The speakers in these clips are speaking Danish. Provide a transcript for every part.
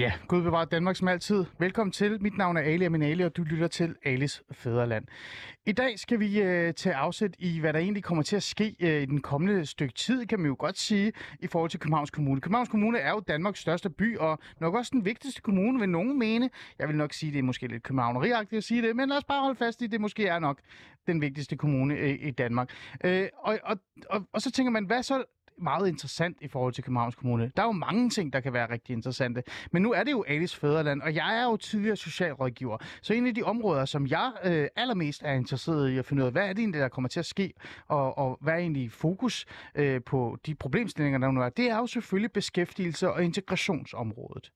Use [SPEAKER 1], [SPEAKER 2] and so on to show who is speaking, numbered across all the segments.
[SPEAKER 1] Ja, Gud bevarer Danmark som altid. Velkommen til. Mit navn er Ali Aminali, og du lytter til Alis Fæderland. I dag skal vi øh, tage afsæt i, hvad der egentlig kommer til at ske øh, i den kommende stykke tid, kan man jo godt sige, i forhold til Københavns Kommune. Københavns Kommune er jo Danmarks største by, og nok også den vigtigste kommune, vil nogen mene. Jeg vil nok sige, det er måske lidt københavneriagtigt at sige det, men lad os bare holde fast i, det måske er nok den vigtigste kommune øh, i Danmark. Øh, og, og, og, og så tænker man, hvad så meget interessant i forhold til Københavns Kommune. Der er jo mange ting, der kan være rigtig interessante. Men nu er det jo Alice Fæderland, og jeg er jo tidligere socialrådgiver. Så en af de områder, som jeg øh, allermest er interesseret i at finde ud af, hvad er det egentlig, der kommer til at ske, og, og hvad er egentlig fokus øh, på de problemstillinger, der nu er, det er jo selvfølgelig beskæftigelse og integrationsområdet.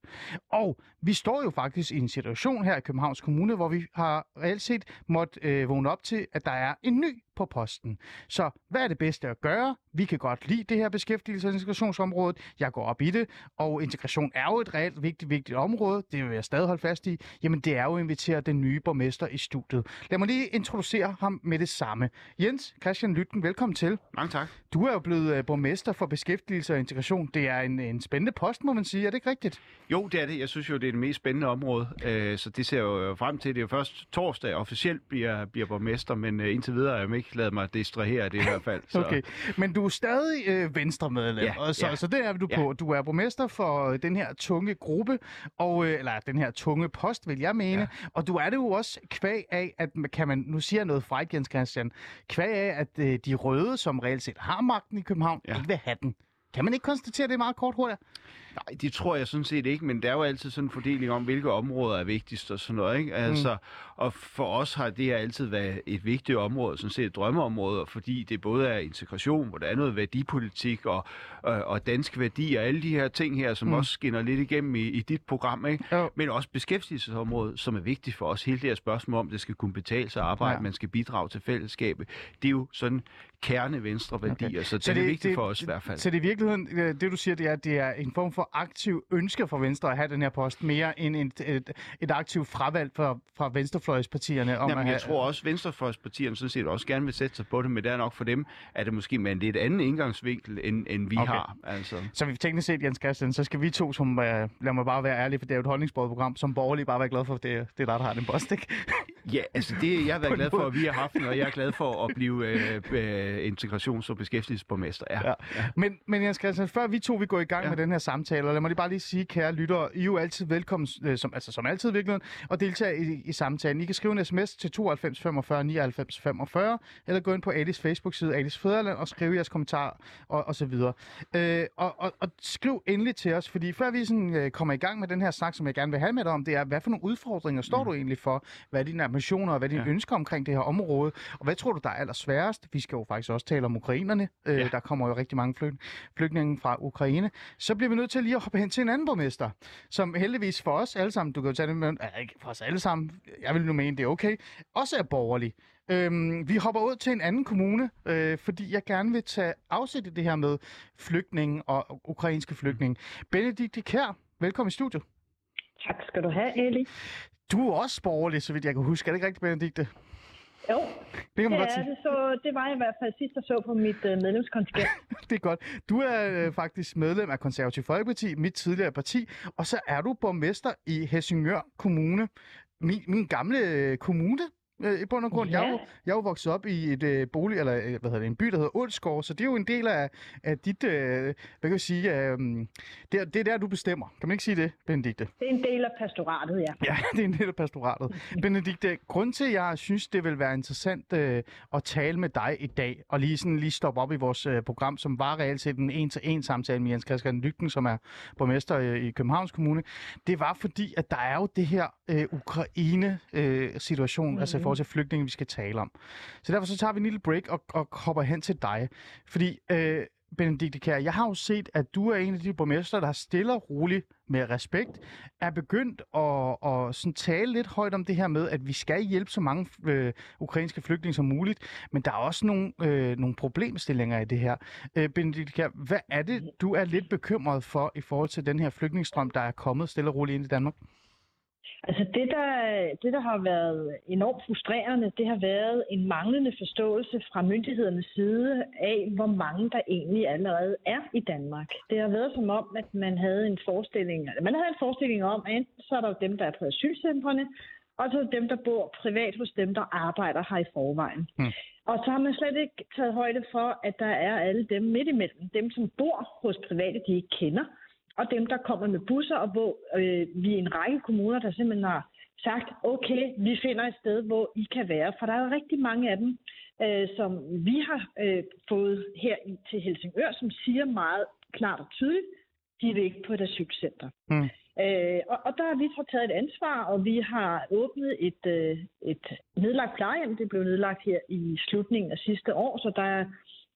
[SPEAKER 1] Og vi står jo faktisk i en situation her i Københavns Kommune, hvor vi har reelt set måtte øh, vågne op til, at der er en ny på posten. Så hvad er det bedste at gøre? Vi kan godt lide det her beskæftigelse- og integrationsområde. Jeg går op i det, og integration er jo et reelt vigtigt, vigtigt område. Det vil jeg stadig holde fast i. Jamen, det er jo at invitere den nye borgmester i studiet. Lad mig lige introducere ham med det samme. Jens Christian Lytten, velkommen til.
[SPEAKER 2] Mange tak.
[SPEAKER 1] Du er jo blevet uh, borgmester for beskæftigelse og integration. Det er en, en spændende post, må man sige. Er det ikke rigtigt?
[SPEAKER 2] Jo, det er det. Jeg synes jo, det er det mest spændende område, øh, så det ser jeg jo frem til. Det er jo først torsdag officielt bliver, bliver borgmester, men øh, indtil videre har jeg ikke lavet mig distrahere af det i hvert fald. Så.
[SPEAKER 1] Okay, men du er stadig øh, venstremedlem,
[SPEAKER 2] Ja,
[SPEAKER 1] og så,
[SPEAKER 2] ja.
[SPEAKER 1] så det er du
[SPEAKER 2] Ja.
[SPEAKER 1] på. Du er borgmester for øh, den her tunge gruppe, og, øh, eller den her tunge post, vil jeg mene.
[SPEAKER 2] Ja.
[SPEAKER 1] Og du er det jo også kvæg af, at kan man, nu siger jeg noget frækt, Jens Christian, kvæg af, at øh, de røde, som reelt set har magten i København, ja.
[SPEAKER 2] Ja.
[SPEAKER 1] ikke vil have den. Kan man ikke konstatere det meget kort hurtigt?
[SPEAKER 2] Nej, det tror jeg sådan set ikke, men der er jo altid sådan en fordeling om, hvilke områder er vigtigst og sådan noget. Ikke? Altså, mm. Og for os har det her altid været et vigtigt område, sådan set et drømmeområde, fordi det både er integration, hvor der er noget værdipolitik og, og, og danske værdier, og alle de her ting her, som
[SPEAKER 1] Mm.
[SPEAKER 2] også skinner lidt igennem i, i dit program. Ikke?
[SPEAKER 1] Jo.
[SPEAKER 2] Men også beskæftigelsesområdet, som er vigtigt for os. Hele det her spørgsmål om, det skal kunne betale sig at arbejde,
[SPEAKER 1] Ja.
[SPEAKER 2] man skal bidrage til fællesskabet. Det er jo sådan kerne venstre værdier, okay. så det,
[SPEAKER 1] Så
[SPEAKER 2] er
[SPEAKER 1] det-
[SPEAKER 2] vigtigt
[SPEAKER 1] det-
[SPEAKER 2] for os i hvert fald.
[SPEAKER 1] Så det er i virkeligheden, øh, det du siger, det er, at det er en form for aktiv ønske for Venstre at have den her post, mere end et, et, et aktivt fravalg fra, fra venstrefløjspartierne om
[SPEAKER 2] Jamen,
[SPEAKER 1] at
[SPEAKER 2] jeg tror også, at venstrefløjspartierne sådan set også gerne vil sætte sig på det, men det er nok for dem, at det måske med en lidt anden indgangsvinkel, end, end vi
[SPEAKER 1] Okay.
[SPEAKER 2] har. Altså.
[SPEAKER 1] Så vi teknisk set, Jens Christian, så skal vi to, som, øh, lad mig bare være ærlig, for det er jo et holdningsbordet som borgerlige bare være glad for, at det, det er dig, der har den post, ikke?
[SPEAKER 2] Ja, altså det, jeg har været glad for, at vi har haft den, og jeg er glad for at blive øh, øh, integrations- og beskæftigelsesborgmester. Ja.
[SPEAKER 1] Ja. Men, men Jens Christian, før vi to vi går i gang ja. Med den her samtale, og lad mig lige bare lige sige, kære lyttere, I er jo altid velkommen, øh, som, altså som altid i virkeligheden, og deltage i, i samtalen. I kan skrive en sms til 92 45 99 45, eller gå ind på Alice Facebook-side, Alice Fæderland, og skrive jeres kommentar, og, og så videre. Øh, og, og, og skriv endelig til os, fordi før vi sådan, øh, kommer i gang med den her snak, som jeg gerne vil have med dig om, det er, hvad for nogle udfordringer står mm. du egentlig for? Hvad er dine ambitioner, og hvad er dine ja. Ønsker omkring det her område? Og hvad tror du, der er allersværest? Vi skal jo faktisk også tale om ukrainerne. Øh,
[SPEAKER 2] Ja.
[SPEAKER 1] Der kommer jo rigtig mange flyg, flygtninge fra Ukraine. Så bliver vi nødt til lige at hoppe hen til en anden borgmester, som heldigvis for os alle sammen, du kan jo tage det med, øh, ikke for os alle sammen, jeg vil nu mene, det er okay, også er borgerlig. Øhm, vi hopper ud til en anden kommune, øh, fordi jeg gerne vil tage afsæt i det her med flygtninge og ukrainske flygtninge. Benedikte Kær, velkommen i studiet.
[SPEAKER 3] Tak skal du have, Ali.
[SPEAKER 1] Du er også borgerlig, så vidt jeg kan huske. Er det ikke rigtigt, Benedikte?
[SPEAKER 3] Jo,
[SPEAKER 1] Det kan man
[SPEAKER 3] det
[SPEAKER 1] godt
[SPEAKER 3] er det. Så det var jeg i hvert fald sidst, jeg så på mit øh, medlemskontingent.
[SPEAKER 1] Det er godt. Du er øh, faktisk medlem af Konservativ Folkeparti, mit tidligere parti, og så er du borgmester i Helsingør Kommune, min, min gamle øh, kommune. Øh, I bund og grund. Ja. Jeg, er jo, jeg er jo vokset op i et øh, bolig, eller øh, hvad hedder det, en by, der hedder Ålsgård, så det er jo en del af, af dit, øh, hvad kan jeg sige, øh, det, er, det er der, du bestemmer. Kan man ikke sige det, Benedikte?
[SPEAKER 3] Det er en del af pastoratet, ja.
[SPEAKER 1] Ja, det er en del af pastoratet. Benedikte, grund til, at jeg synes, det vil være interessant øh, at tale med dig i dag, og lige sådan lige stoppe op i vores øh, program, som var reelt set en en-til-en samtale med Jens Christian Lygten, som er borgmester øh, i Københavns Kommune, det var fordi, at der er jo det her øh, Ukraine-situation, mm. altså forhold til flygtninge, vi skal tale om. Så derfor så tager vi en lille break og, og hopper hen til dig. Fordi øh, Benedikte Kær, jeg har jo set, at du er en af de borgmester, der stille og roligt med respekt er begyndt at, at sådan tale lidt højt om det her med, at vi skal hjælpe så mange øh, ukrainske flygtninge som muligt, men der er også nogle, øh, nogle problemstillinger i det her. Øh, Benedikte Kjær, hvad er det, du er lidt bekymret for i forhold til den her flygtningestrøm, der er kommet stille og roligt ind i Danmark?
[SPEAKER 3] Altså det der, det, der har været enormt frustrerende, det har været en manglende forståelse fra myndighedernes side af, hvor mange der egentlig allerede er i Danmark. Det har været som om, at man havde en forestilling, man havde en forestilling om, at enten så er der dem, der er på asylcentrene, og så dem, der bor privat hos dem, der arbejder her i forvejen.
[SPEAKER 1] Hmm.
[SPEAKER 3] Og så har man slet ikke taget højde for, at der er alle dem midt imellem. Dem, som bor hos private, de ikke kender, og dem, der kommer med busser, og hvor øh, vi er en række kommuner, der simpelthen har sagt, okay, vi finder et sted, hvor I kan være. For der er jo rigtig mange af dem, øh, som vi har øh, fået her i, til Helsingør, som siger meget klart og tydeligt, de vil ikke på et asylcenter.
[SPEAKER 1] Mm.
[SPEAKER 3] Øh, og, og der har vi så taget et ansvar, og vi har åbnet et, øh, et nedlagt plejehjem. Det blev nedlagt her i slutningen af sidste år, så der er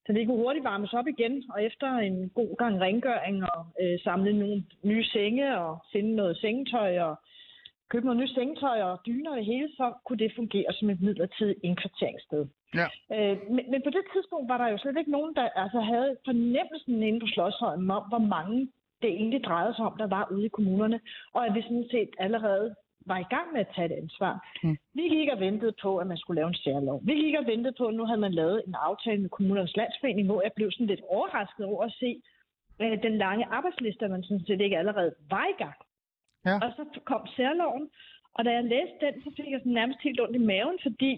[SPEAKER 3] så det kunne hurtigt varmes op igen, og efter en god gang rengøring og øh, samle nogle nye senge og finde noget sengetøj og købe noget nyt sengetøj og dyner og det hele, så kunne det fungere som et midlertidigt indkvarteringssted.
[SPEAKER 1] Ja.
[SPEAKER 3] Øh, men, men på det tidspunkt var der jo slet ikke nogen, der altså, havde fornemmelsen inde på Slottsholmen om, hvor mange det egentlig drejede sig om, der var ude i kommunerne, og at vi sådan set allerede var i gang med at tage et ansvar.
[SPEAKER 1] Mm.
[SPEAKER 3] Vi gik og ventede på, at man skulle lave en særlov. Vi gik og ventede på, at nu havde man lavet en aftale med kommunernes landsforening, hvor jeg blev sådan lidt overrasket over at se øh, den lange arbejdsliste, man sådan set ikke allerede var i gang.
[SPEAKER 1] Ja.
[SPEAKER 3] Og så kom særloven, og da jeg læste den, så fik jeg sådan nærmest helt ondt i maven, fordi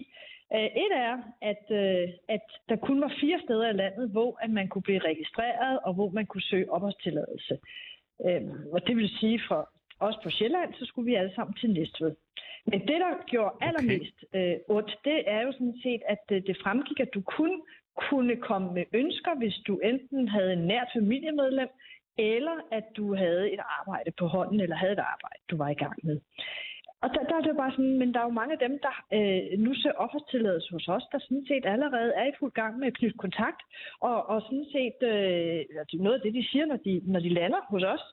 [SPEAKER 3] øh, et er, at, øh, at der kun var fire steder i landet, hvor at man kunne blive registreret, og hvor man kunne søge opholdstilladelse. Øh, og det vil sige, for os på Sjælland, så skulle vi alle sammen til Næstved. Men det, der gjorde allermest øh, ondt, det er jo sådan set, at øh, det fremgik, at du kun kunne komme med ønsker, hvis du enten havde en nært familiemedlem, eller at du havde et arbejde på hånden, eller havde et arbejde, du var i gang med. Og der, der er det jo bare sådan, men der er jo mange af dem, der øh, nu ser opholdstilladelse hos os, der sådan set allerede er i fuld gang med at knytte kontakt, og, og sådan set øh, noget af det, de siger, når de, når de lander hos os,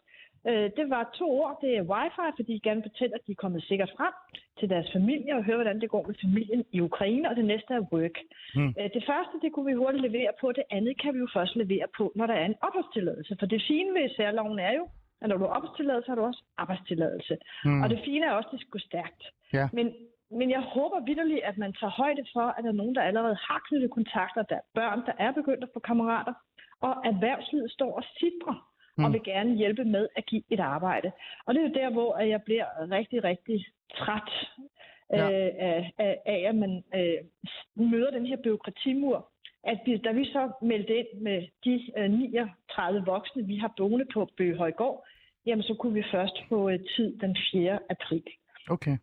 [SPEAKER 3] Øh, det var to ord. Det er wifi, fordi de gerne fortæller, at de er kommet sikkert frem til deres familie og høre, hvordan det går med familien i Ukraine, og det næste er work.
[SPEAKER 1] Mm.
[SPEAKER 3] Øh, det første, det kunne vi hurtigt levere på. Det andet kan vi jo først levere på, når der er en opholdstilladelse. For det fine ved særloven er jo, at når du har opholdstilladelse, har du også arbejdstilladelse.
[SPEAKER 1] Mm.
[SPEAKER 3] Og det fine er også, at det skal gå stærkt.
[SPEAKER 1] Ja.
[SPEAKER 3] Men, men jeg håber vidderligt, at man tager højde for, at der er nogen, der allerede har knyttet kontakter, der er børn, der er begyndt at få kammerater, og erhvervslivet står og sidrer mm. og vil gerne hjælpe med at give et arbejde. Og det er jo der, hvor jeg bliver rigtig, rigtig træt
[SPEAKER 1] Ja.
[SPEAKER 3] øh, af, af, af, at man øh, møder den her byråkratimur. At vi, da vi så meldte ind med de øh, 39 voksne, vi har boende på Bøgehøjgård, jamen så kunne vi først få øh, tid den 4. april.
[SPEAKER 1] Okay.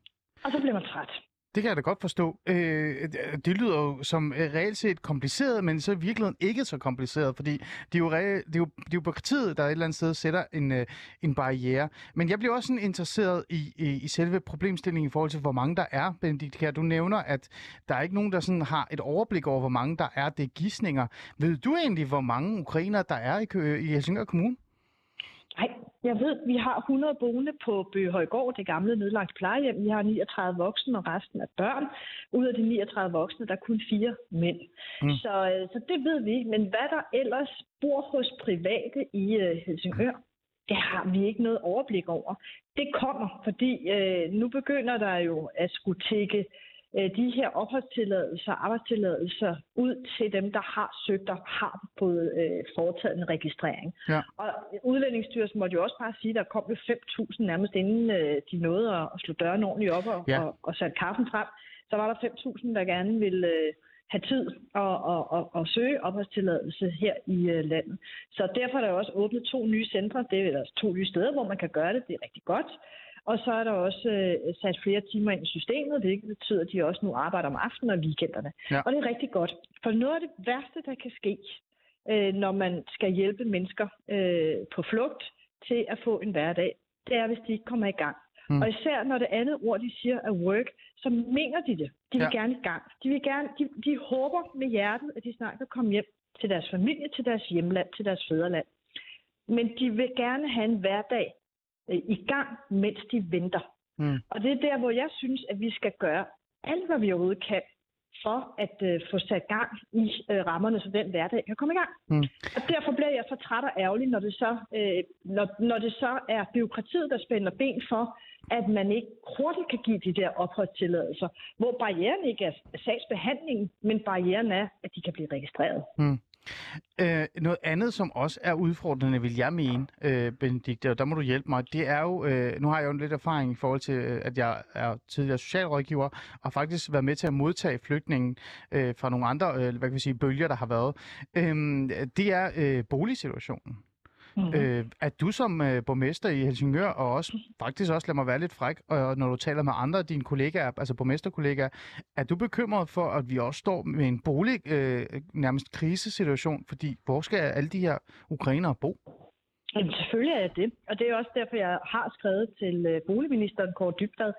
[SPEAKER 3] Og så bliver man træt.
[SPEAKER 1] Det kan jeg da godt forstå. Øh, det lyder jo som øh, reelt set kompliceret, men så i virkeligheden ikke så kompliceret, fordi det er jo, re- det er jo, det er jo partiet, der et eller andet sted sætter en, øh, en barriere. Men jeg bliver også sådan interesseret i, i, i selve problemstillingen i forhold til, hvor mange der er. Benedikt Kjær, du nævner, at der er ikke nogen, der sådan har et overblik over, hvor mange der er. Det er gissninger. Ved du egentlig, hvor mange ukrainer der er i, i Helsingør Kommune?
[SPEAKER 3] Nej, jeg ved, vi har 100 boende på Bøgehøjgård, det gamle nedlagt plejehjem. Vi har 39 voksne og resten af børn. Ud af de 39 voksne, der er kun fire mænd.
[SPEAKER 1] Mm.
[SPEAKER 3] Så, øh, så det ved vi. Men hvad der ellers bor hos private i øh, Helsingør, det har vi ikke noget overblik over. Det kommer, fordi øh, nu begynder der jo at skulle tække de her opholdstilladelser, arbejdstilladelser ud til dem, der har søgt og har fået øh, foretaget en registrering.
[SPEAKER 1] Ja.
[SPEAKER 3] Og Udlændingsstyrelsen måtte jo også bare sige, at der kom jo 5.000 nærmest inden øh, de nåede at, at slå døren ordentligt op og,
[SPEAKER 1] Ja.
[SPEAKER 3] og, og sætte kaffen frem. Så var der 5.000, der gerne ville øh, have tid og, og, og, og søge opholdstilladelse her i øh, landet. Så derfor er der også åbnet to nye centre, det er altså to nye steder, hvor man kan gøre det. Det er rigtig godt. Og så er der også øh, sat flere timer ind i systemet, hvilket betyder, at de også nu arbejder om aftenen og weekenderne.
[SPEAKER 1] Ja.
[SPEAKER 3] Og det er rigtig godt. For noget af det værste, der kan ske, øh, når man skal hjælpe mennesker øh, på flugt til at få en hverdag, det er, hvis de ikke kommer i gang.
[SPEAKER 1] Mm.
[SPEAKER 3] Og især når det andet ord, de siger er work, så mener de det. De vil
[SPEAKER 1] ja.
[SPEAKER 3] gerne i gang. De, vil gerne, de, de håber med hjertet, at de snart kan komme hjem til deres familie, til deres hjemland, til deres fædreland. Men de vil gerne have en hverdag øh, i gang, mens de venter.
[SPEAKER 1] Mm.
[SPEAKER 3] Og det er der, hvor jeg synes, at vi skal gøre alt, hvad vi overhovedet kan, for at øh, få sat gang i øh, rammerne, så den hverdag kan komme i gang.
[SPEAKER 1] Mm.
[SPEAKER 3] Og derfor bliver jeg så træt og ærgerlig, når det så, øh, når, når det så er byråkratiet, der spænder ben for, at man ikke hurtigt kan give de der opholdstilladelser, hvor barrieren ikke er sagsbehandlingen, men barrieren er, at de kan blive registreret.
[SPEAKER 1] Mm. Øh, noget andet, som også er udfordrende, vil jeg mene, øh, Benedikte, og der må du hjælpe mig, det er jo, øh, nu har jeg jo en lidt erfaring i forhold til, øh, at jeg er tidligere socialrådgiver, og faktisk været med til at modtage flygtningen øh, fra nogle andre, øh, hvad kan vi sige, bølger, der har været. Øh, det er øh, boligsituationen. Mm-hmm. Øh, at du som øh, borgmester i Helsingør, og også faktisk også, lad mig være lidt fræk, og når du taler med andre af dine kollegaer, altså borgmesterkollegaer, er du bekymret for, at vi også står med en bolig, øh, nærmest krisesituation, fordi hvor skal alle de her ukrainere bo?
[SPEAKER 3] Jamen, selvfølgelig er jeg det, og det er også derfor, jeg har skrevet til øh, boligministeren Kåre Dybdad,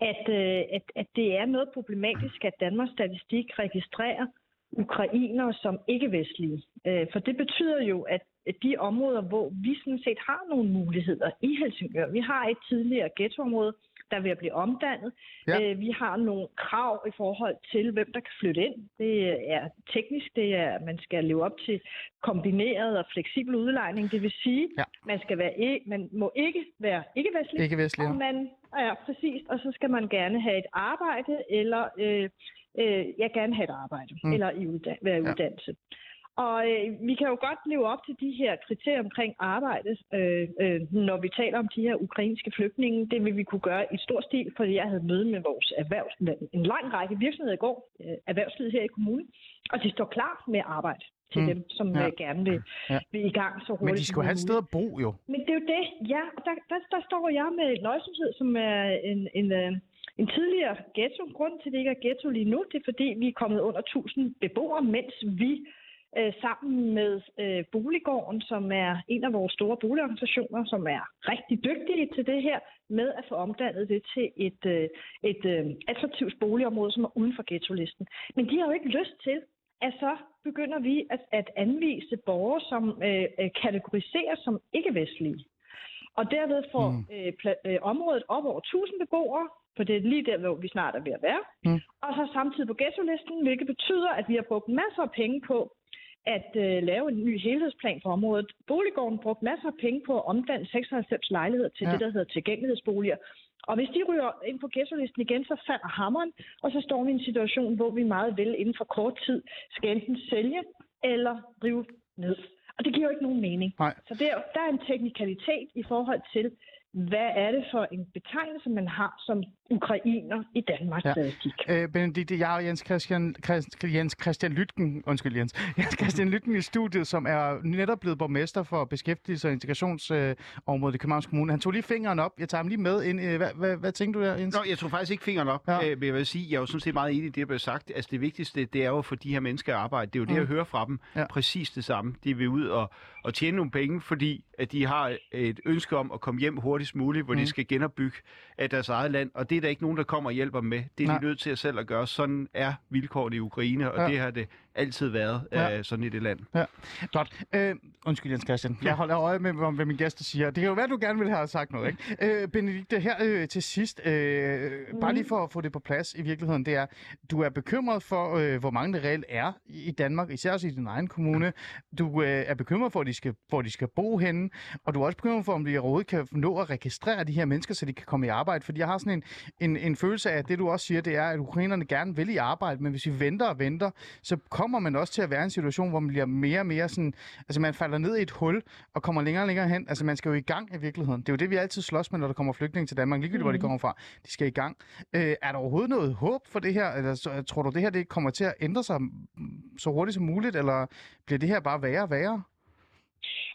[SPEAKER 3] at, øh, at, at det er noget problematisk, at Danmarks Statistik registrerer ukrainere som ikke-vestlige. Øh, for det betyder jo, at de områder, hvor vi sådan set har nogle muligheder i Helsingør. Vi har et tidligere ghettoområde, der vil blive omdannet. Ja. Øh, vi har nogle krav i forhold til, hvem der kan flytte ind. Det er teknisk, det er, at man skal leve op til kombineret og fleksibel udlejning. Det vil sige, ja. man skal være, man må ikke være ikke-vestlig.
[SPEAKER 1] Ikke-vestlig, ja.
[SPEAKER 3] Og man, ja, præcis. Og så skal man gerne have et arbejde, eller øh, øh, jeg gerne have et arbejde, mm. eller i uddan- være i ja. uddannelse. Og øh, vi kan jo godt leve op til de her kriterier omkring arbejde, øh, øh, når vi taler om de her ukrainske flygtninge. Det vil vi kunne gøre i stor stil, fordi jeg havde møde med vores erhvervs, en lang række virksomheder i går, øh, erhvervslivet her i kommunen, og de står klar med arbejde til mm. dem, som ja. øh, gerne vil, ja. vil i gang så hurtigt.
[SPEAKER 1] Men de skulle have et sted at bo, jo.
[SPEAKER 3] Men det er jo det, ja. Der, der, der står jeg med nøjsomhed, som er en, en, øh, en tidligere ghetto. Grunden til, at det ikke er ghetto lige nu, det er, fordi vi er kommet under 1000 beboere, mens vi øh, sammen med øh, Boliggården, som er en af vores store boligorganisationer, som er rigtig dygtige til det her, med at få omdannet det til et, øh, et øh, attraktivt boligområde, som er uden for ghetto-listen. Men de har jo ikke lyst til, at så begynder vi at, at anvise borgere, som øh, øh kategoriseres som ikke-vestlige. Og derved får mm. øh, pla- øh, området op over 1000 beboere, for det er lige der, hvor vi snart er ved at være. Mm. Og så samtidig på ghetto-listen, hvilket betyder, at vi har brugt masser af penge på at øh, lave en ny helhedsplan for området. Boliggården brugte masser af penge på at omdanne 96 lejligheder til ja. det, der hedder tilgængelighedsboliger. Og hvis de ryger ind på ghetto-listen igen, så falder hammeren, og så står vi i en situation, hvor vi meget vel inden for kort tid skal enten sælge eller rive ned. Og det giver jo ikke nogen mening.
[SPEAKER 1] Nej.
[SPEAKER 3] Så der, der er en teknikalitet i forhold til, hvad er det for en betegnelse, man har som ukrainer i Danmark ja. statistik.
[SPEAKER 1] Øh, Benedikte, jeg og Jens Christian, Jens Christian Lytken, undskyld Jens, Jens Christian Lytken i studiet, som er netop blevet borgmester for beskæftigelse- og integrationsområdet i Københavns Kommune. Han tog lige fingeren op. Jeg tager ham lige med ind. Hvad, hvad, hvad tænker du der, Jens?
[SPEAKER 2] Nå, jeg tog faktisk ikke fingeren op. Ja. Øh, men jeg vil sige, jeg er jo sådan set meget enig i det, der blev sagt. Altså det vigtigste, det er jo for de her mennesker at arbejde. Det er jo det, mm. jeg hører fra dem. Ja. Præcis det samme. De vil ud og, og tjene nogle penge, fordi at de har et ønske om at komme hjem hurtigst muligt, hvor mm. de skal genopbygge af deres eget land. Og det er der ikke nogen, der kommer og hjælper dem med. Det er Nej. de nødt til at selv at gøre. Sådan er vilkårene i Ukraine, og ja. det har det altid været ja. øh, sådan i det land.
[SPEAKER 1] Ja. Godt. Øh, undskyld, Jens Christian. Jeg holder øje med, hvad min gæster siger. Det kan jo være, du gerne vil have sagt noget, ikke? Øh, Benedikte, her øh, til sidst, øh, mm. bare lige for at få det på plads i virkeligheden, det er, du er bekymret for, øh, hvor mange det reelt er i Danmark, især også i din egen kommune. Du øh, er bekymret for, at de skal, hvor de skal bo henne, og du er også bekymret for, om de overhovedet kan nå at registrere de her mennesker, så de kan komme i arbejde. Fordi jeg har sådan en, en, en følelse af, at det du også siger, det er, at ukrainerne gerne vil i arbejde, men hvis vi venter og venter, så kommer man også til at være i en situation, hvor man bliver mere og mere sådan, altså man falder ned i et hul og kommer længere og længere hen. Altså man skal jo i gang i virkeligheden. Det er jo det, vi altid slås med, når der kommer flygtninge til Danmark, ligegyldigt mm. hvor de mhm. kommer fra. De skal i gang. Øh, er der overhovedet noget håb for det her? Eller så, tror du, det her det kommer til at ændre sig så hurtigt som muligt, eller bliver det her bare værre og værre?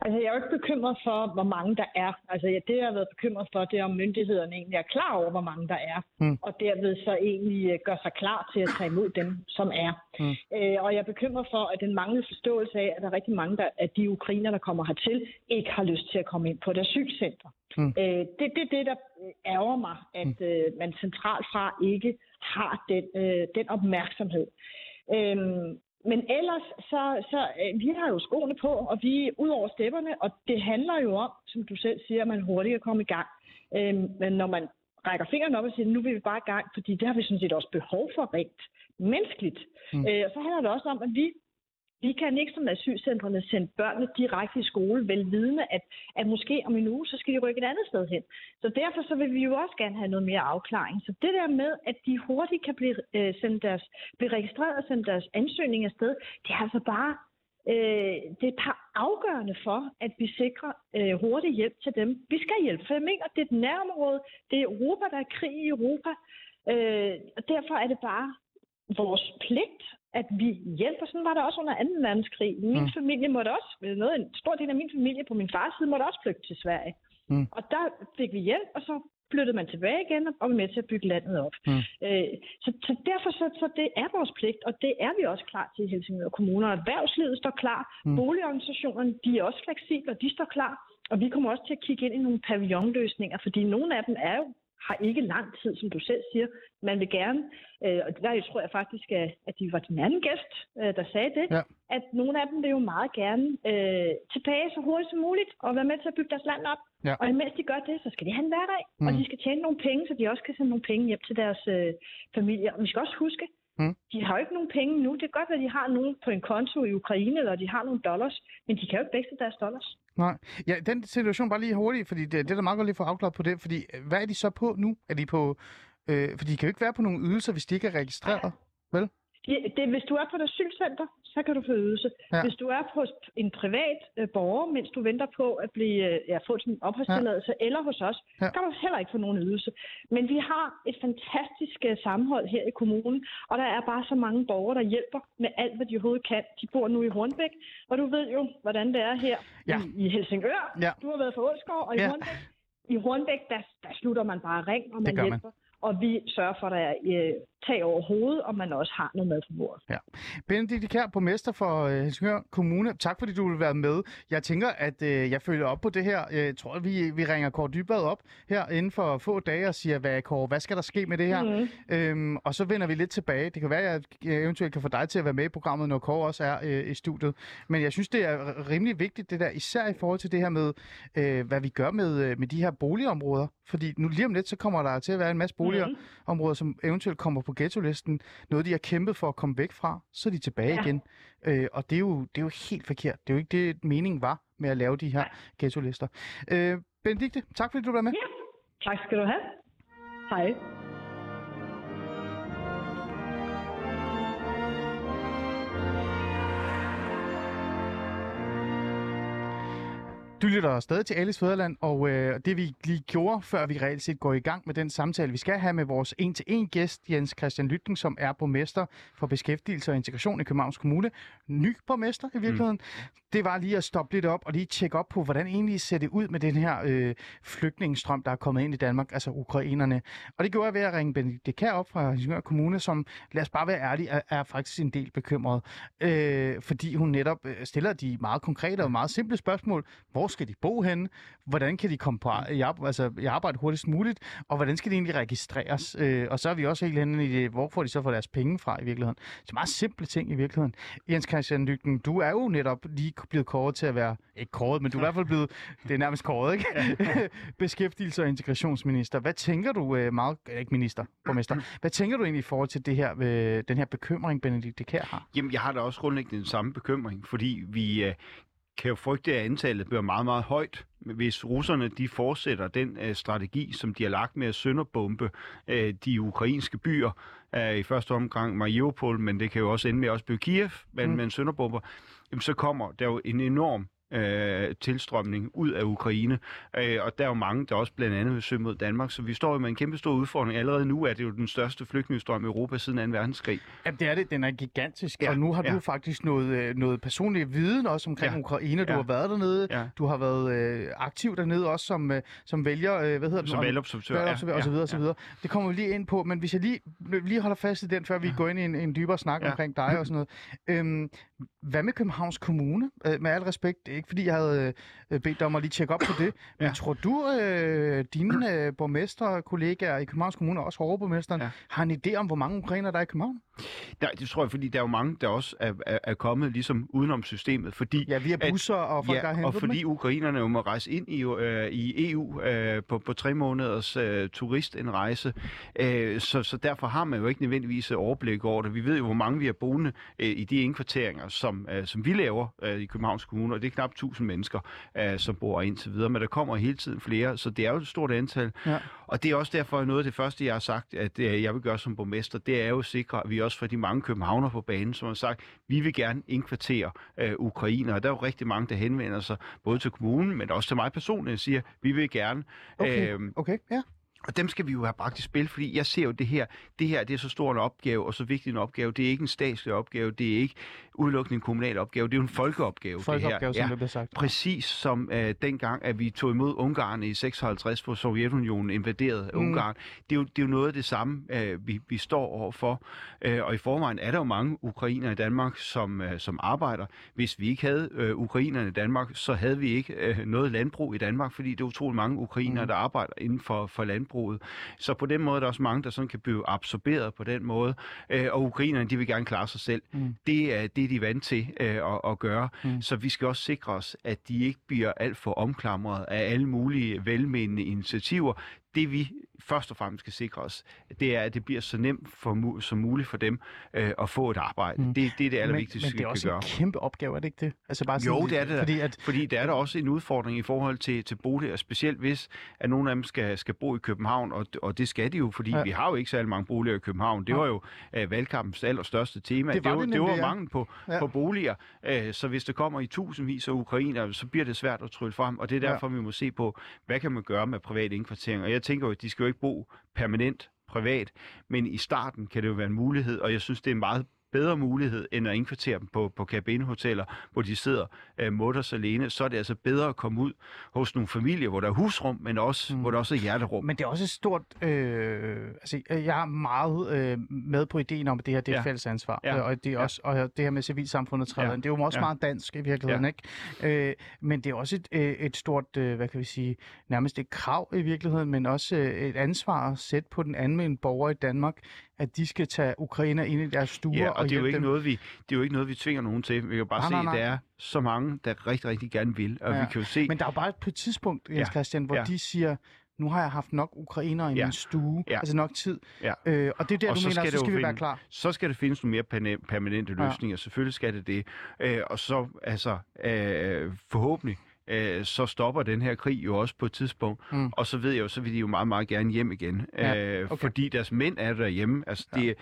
[SPEAKER 3] Altså, jeg er jo ikke bekymret for, hvor mange der er. Altså, det, jeg har været bekymret for, det er, om myndighederne egentlig er klar over, hvor mange der er. Mm. Og derved så egentlig øh, gør sig klar til at tage imod dem, som er. Mm. Øh, og jeg er bekymret for, at den manglende forståelse af, at der er rigtig mange der, af de ukrainer, der kommer hertil, ikke har lyst til at komme ind på et asylcenter. Mm. Øh, det er det, det, der ærger mig, at mm. øh, man centralt fra ikke har den, øh, den opmærksomhed. Øhm, men ellers, så, så øh, vi har jo skoene på, og vi er ud over stepperne, og det handler jo om, som du selv siger, at man hurtigt kan komme i gang. Øhm, men når man rækker fingeren op og siger, nu vil vi bare i gang, fordi det har vi sådan set også behov for rent menneskeligt. Mm. Øh, og så handler det også om, at vi vi kan ikke som asylcentrene sende børnene direkte i skole, velvidende, at, at måske om en uge, så skal de rykke et andet sted hen. Så derfor så vil vi jo også gerne have noget mere afklaring. Så det der med, at de hurtigt kan blive, øh, sendt deres, blive registreret og sende deres ansøgning afsted, det er altså bare øh, det er bare afgørende for, at vi sikrer øh, hurtig hjælp til dem. Vi skal hjælpe, for jeg mener, det er et nærområde, det er Europa, der er krig i Europa, øh, og derfor er det bare vores pligt, at vi hjælper. Sådan var det også under 2. verdenskrig. Min mm. familie måtte også, noget, en stor del af min familie på min fars side måtte også flygte til Sverige. Mm. Og der fik vi hjælp, og så flyttede man tilbage igen og var med til at bygge landet op. Mm. Øh, så, så derfor så, så det er vores pligt, og det er vi også klar til i Helsingør Kommune. Og erhvervslivet står klar, mm. boligorganisationerne de er også fleksible, og de står klar. Og vi kommer også til at kigge ind i nogle pavillonløsninger, fordi nogle af dem er jo har ikke lang tid, som du selv siger. Man vil gerne, øh, og der tror jeg faktisk, at de var den anden gæst, øh, der sagde det, ja. at nogle af dem vil jo meget gerne øh, tilbage så hurtigt som muligt og være med til at bygge deres land op. Ja. Og imens de gør det, så skal de have en hverdag, mm. og de skal tjene nogle penge, så de også kan sende nogle penge hjem til deres øh, familier. Og vi skal også huske, Mm. De har jo ikke nogen penge nu. Det kan godt være, at de har nogen på en konto i Ukraine, eller de har nogle dollars, men de kan jo ikke vækste deres dollars.
[SPEAKER 1] Nej. Ja, den situation bare lige hurtigt, fordi det, det er da meget godt lige at få afklaret på det, fordi øh, hvad er de så på nu? Er de på... Øh, for de kan jo ikke være på nogle ydelser, hvis de ikke er registreret, vel?
[SPEAKER 3] Det, det, hvis du er på et asylcenter, så kan du få ydelse. Ja. Hvis du er på en privat øh, borger, mens du venter på at blive, øh, ja, få din opholdstilladelse, ja. eller hos os, ja. kan du heller ikke få nogen ydelse. Men vi har et fantastisk øh, sammenhold her i kommunen, og der er bare så mange borgere, der hjælper med alt, hvad de overhovedet kan. De bor nu i Hornbæk, og du ved jo, hvordan det er her ja. i, i Helsingør. Ja. Du har været på Ålsgård, og i ja. Hornbæk, i Hornbæk, der, der slutter man bare ring, og man hjælper. Man. Og vi sørger for, at der er øh, tag over hovedet, og man også har noget mad på bordet.
[SPEAKER 1] Ja. Benedikt Kær, borgmester for øh, Helsingør Kommune. Tak fordi du vil være med. Jeg tænker, at øh, jeg følger op på det her. Jeg tror, at vi, vi ringer Kåre Dybad op her inden for få dage og siger, hvad, Kåre, hvad skal der ske med det her? Mm. Øhm, og så vender vi lidt tilbage. Det kan være, at jeg eventuelt kan få dig til at være med i programmet, når Kåre også er øh, i studiet. Men jeg synes, det er rimelig vigtigt, det der, især i forhold til det her med, øh, hvad vi gør med, øh, med de her boligområder. Fordi nu lige om lidt, så kommer der til at være en masse boligområder, mm. som eventuelt kommer på ghetto-listen. Noget, de har kæmpet for at komme væk fra, så er de tilbage ja. igen. Øh, og det er, jo, det er jo helt forkert. Det er jo ikke det, meningen var med at lave de her ghetto-lister. Øh, Benedikte, tak fordi du var med.
[SPEAKER 3] Ja, tak skal du have. Hej.
[SPEAKER 1] Du lytter stadig til Alice Fæderland, og øh, det vi lige gjorde, før vi reelt set går i gang med den samtale, vi skal have med vores en-til-en gæst, Jens Christian Lytting, som er borgmester for beskæftigelse og integration i Københavns Kommune. Ny borgmester i virkeligheden. Mm. Det var lige at stoppe lidt op og lige tjekke op på, hvordan egentlig ser det ud med den her øh, flygtningestrøm, der er kommet ind i Danmark, altså ukrainerne. Og det gjorde jeg ved at ringe Benedikt Kær op fra Helsingør Kommune, som, lad os bare være ærlige, er, er faktisk en del bekymret. Øh, fordi hun netop øh, stiller de meget konkrete og meget simple spørgsmål. Hvor skal de bo henne? Hvordan kan de komme på i, altså, i arbejde hurtigst muligt? Og hvordan skal de egentlig registreres? Øh, og så er vi også helt henne i det, hvor får de så for deres penge fra i virkeligheden? Så meget simple ting i virkeligheden. Jens Christian Lygten, du er jo netop lige blevet kåret til at være, ikke kåret, men du er i hvert fald blevet, det er nærmest kåret, ikke? Beskæftigelse- og integrationsminister. Hvad tænker du, øh, meget, ikke minister, borgmester, hvad tænker du egentlig i forhold til det her, øh, den her bekymring, Benedikt Kær har?
[SPEAKER 2] Jamen, jeg har da også grundlæggende den samme bekymring, fordi vi, øh, kan jo frygte, at antallet bliver meget, meget højt, hvis russerne de fortsætter den uh, strategi, som de har lagt med at sønderbombe uh, de ukrainske byer. Uh, I første omgang Mariupol, men det kan jo også ende med at blive Kiev, men mm. man sønderbomber. Så kommer der jo en enorm øh, tilstrømning ud af Ukraine. Øh, og der er jo mange, der også blandt andet vil søge mod Danmark. Så vi står jo med en kæmpe stor udfordring. Allerede nu er det jo den største flygtningestrøm i Europa siden 2. verdenskrig.
[SPEAKER 1] Ja, det er det. Den er gigantisk. Ja, og nu har ja. du faktisk noget, øh, noget personlig viden også omkring ja. Ukraine. Du ja. har været dernede. Ja. Du har været øh, aktiv dernede også som, øh, som vælger, øh, hvad hedder det?
[SPEAKER 2] Som valgobservatør. Ja,
[SPEAKER 1] og så videre, ja. og så videre. Det kommer vi lige ind på. Men hvis jeg lige, lige holder fast i den, før vi ja. går ind i en, en dybere snak ja. omkring dig og sådan noget. Øhm, hvad med Københavns Kommune? Øh, med al respekt, ikke fordi jeg havde øh, bedt dig om at lige tjekke op på det, men ja. tror du, øh, dine øh, borgmesterkollegaer i Københavns Kommune, også hårde ja. har en idé om, hvor mange ukrainer der er i København?
[SPEAKER 2] Ja, det tror jeg, fordi der er jo mange, der også er, er, er kommet ligesom udenom systemet. Fordi,
[SPEAKER 1] ja, via busser at, og folk,
[SPEAKER 2] ja,
[SPEAKER 1] der
[SPEAKER 2] og fordi dem, ukrainerne jo må rejse ind i, øh, i EU øh, på, på tre måneders øh, turistindrejse. Øh, så, så derfor har man jo ikke nødvendigvis overblik over det. Vi ved jo, hvor mange vi er boende øh, i de indkvarteringer, som, øh, som vi laver øh, i Københavns Kommune, og det er knap 1000 mennesker, øh, som bor indtil videre, men der kommer hele tiden flere, så det er jo et stort antal.
[SPEAKER 1] Ja.
[SPEAKER 2] Og det er også derfor noget af det første, jeg har sagt, at øh, jeg vil gøre som borgmester, det er jo at sikre, at vi også får de mange københavner på banen, som har sagt, vi vil gerne indkvartere øh, ukrainer. Og der er jo rigtig mange, der henvender sig, både til kommunen, men også til mig personligt, og siger, vi vil gerne.
[SPEAKER 1] Okay,
[SPEAKER 2] øhm,
[SPEAKER 1] okay, ja.
[SPEAKER 2] Og dem skal vi jo have bragt i spil, fordi jeg ser jo det her, det her det er så stor en opgave, og så vigtig en opgave. Det er ikke en statslig opgave, det er ikke udelukkende en kommunal opgave, det er jo en folkeopgave.
[SPEAKER 1] Folkeopgave,
[SPEAKER 2] det
[SPEAKER 1] som
[SPEAKER 2] her.
[SPEAKER 1] det bliver sagt.
[SPEAKER 2] Præcis som øh, dengang, at vi tog imod Ungarn i 56, hvor Sovjetunionen invaderede
[SPEAKER 1] Mm.
[SPEAKER 2] Ungarn. Det er, jo, det er jo noget af det samme, øh, vi, vi står overfor. Øh, og i forvejen er der jo mange ukrainer i Danmark, som, øh, som arbejder. Hvis vi ikke havde øh, ukrainerne i Danmark, så havde vi ikke øh, noget landbrug i Danmark, fordi det er utrolig mange ukrainere,
[SPEAKER 1] Mm.
[SPEAKER 2] der arbejder inden for, for landbruget. Så på den måde er der også mange, der sådan kan blive absorberet på den måde. Øh, og ukrainerne, de vil gerne klare sig selv.
[SPEAKER 1] Mm.
[SPEAKER 2] Det er det, er de vant til øh, at, at gøre.
[SPEAKER 1] Mm.
[SPEAKER 2] Så vi skal også sikre os, at de ikke bliver alt for omklamret af alle mulige velmenende initiativer. Det vi først og fremmest skal sikre os, det er, at det bliver så nemt for, som muligt for dem øh, at få et arbejde.
[SPEAKER 1] Mm.
[SPEAKER 2] Det, det er det allervigtigste,
[SPEAKER 1] men, men det
[SPEAKER 2] vi
[SPEAKER 1] er
[SPEAKER 2] kan
[SPEAKER 1] også
[SPEAKER 2] gøre.
[SPEAKER 1] en kæmpe opgave, er det ikke det? Altså bare
[SPEAKER 2] Jo, det er det.
[SPEAKER 1] Fordi at,
[SPEAKER 2] Fordi der er der også en udfordring i forhold til, til boliger, specielt hvis at nogle af dem skal, skal bo i København, og, og det skal de jo, fordi
[SPEAKER 1] Ja.
[SPEAKER 2] ja. vi har jo ikke særlig mange boliger i København. Det
[SPEAKER 1] Nej.
[SPEAKER 2] var jo uh, valgkampens allerstørste tema.
[SPEAKER 1] Det var
[SPEAKER 2] det, var,
[SPEAKER 1] det
[SPEAKER 2] det var
[SPEAKER 1] ja.
[SPEAKER 2] mangel på,
[SPEAKER 1] Ja.
[SPEAKER 2] ja. på boliger, uh, så hvis der kommer i tusindvis af ukrainer, så bliver det svært at trylle frem, og det er
[SPEAKER 1] Ja.
[SPEAKER 2] derfor, vi må se på, hvad kan man gøre med privat indkvartering. Og jeg tænker jo, at de skal jo ikke bo permanent privat, men i starten kan det jo være en mulighed, og jeg synes, det er meget bedre mulighed, end at indkvartere dem på, på kabinehoteller, hvor de sidder øh, mutters alene, så er det altså bedre at komme ud hos nogle familier, hvor der er husrum, men også,
[SPEAKER 1] Mm.
[SPEAKER 2] hvor der også er hjerterum.
[SPEAKER 1] Men det er også et stort... Øh, altså, jeg er meget øh, med på ideen om, at det her det er ja.
[SPEAKER 2] Ja.
[SPEAKER 1] fælles ansvar.
[SPEAKER 2] Ja.
[SPEAKER 1] Øh, Og, det er
[SPEAKER 2] Ja.
[SPEAKER 1] også, og det her med civilsamfundet træder
[SPEAKER 2] Ja.
[SPEAKER 1] ind. Det er jo også
[SPEAKER 2] Ja.
[SPEAKER 1] meget dansk i virkeligheden,
[SPEAKER 2] Ja.
[SPEAKER 1] ikke? Øh, men det er også et, øh, et stort, øh, hvad kan vi sige, nærmest et krav i virkeligheden, men også øh, et ansvar at sætte på den almindelige borger i Danmark, at de skal tage ukrainer ind i deres stuer
[SPEAKER 2] Ja, og det er, jo ikke
[SPEAKER 1] dem.
[SPEAKER 2] noget, vi, det er jo ikke noget, vi tvinger nogen til. Vi kan bare
[SPEAKER 1] Nej,
[SPEAKER 2] se,
[SPEAKER 1] nej, nej.
[SPEAKER 2] der er så mange, der rigtig, rigtig gerne vil. Og
[SPEAKER 1] Ja.
[SPEAKER 2] vi kan jo se...
[SPEAKER 1] Men der er jo bare et på et tidspunkt, Jens
[SPEAKER 2] Ja.
[SPEAKER 1] Christian, hvor
[SPEAKER 2] Ja.
[SPEAKER 1] de siger, nu har jeg haft nok ukrainere i
[SPEAKER 2] Ja.
[SPEAKER 1] min stue,
[SPEAKER 2] Ja.
[SPEAKER 1] altså nok tid.
[SPEAKER 2] Ja.
[SPEAKER 1] Øh, og det er der,
[SPEAKER 2] Og
[SPEAKER 1] du
[SPEAKER 2] så
[SPEAKER 1] mener,
[SPEAKER 2] skal
[SPEAKER 1] så skal vi være
[SPEAKER 2] finde-
[SPEAKER 1] klar.
[SPEAKER 2] så skal det findes nogle mere permanente
[SPEAKER 1] Ja.
[SPEAKER 2] løsninger. Selvfølgelig skal det det. Øh, og så, altså, øh, forhåbentlig, øh, så stopper den her krig jo også på et tidspunkt.
[SPEAKER 1] Mm.
[SPEAKER 2] Og så ved jeg jo, så vil de jo meget, meget gerne hjem igen.
[SPEAKER 1] Ja,
[SPEAKER 2] øh,
[SPEAKER 1] okay.
[SPEAKER 2] Fordi deres mænd er derhjemme. Altså,
[SPEAKER 1] Ja.
[SPEAKER 2] det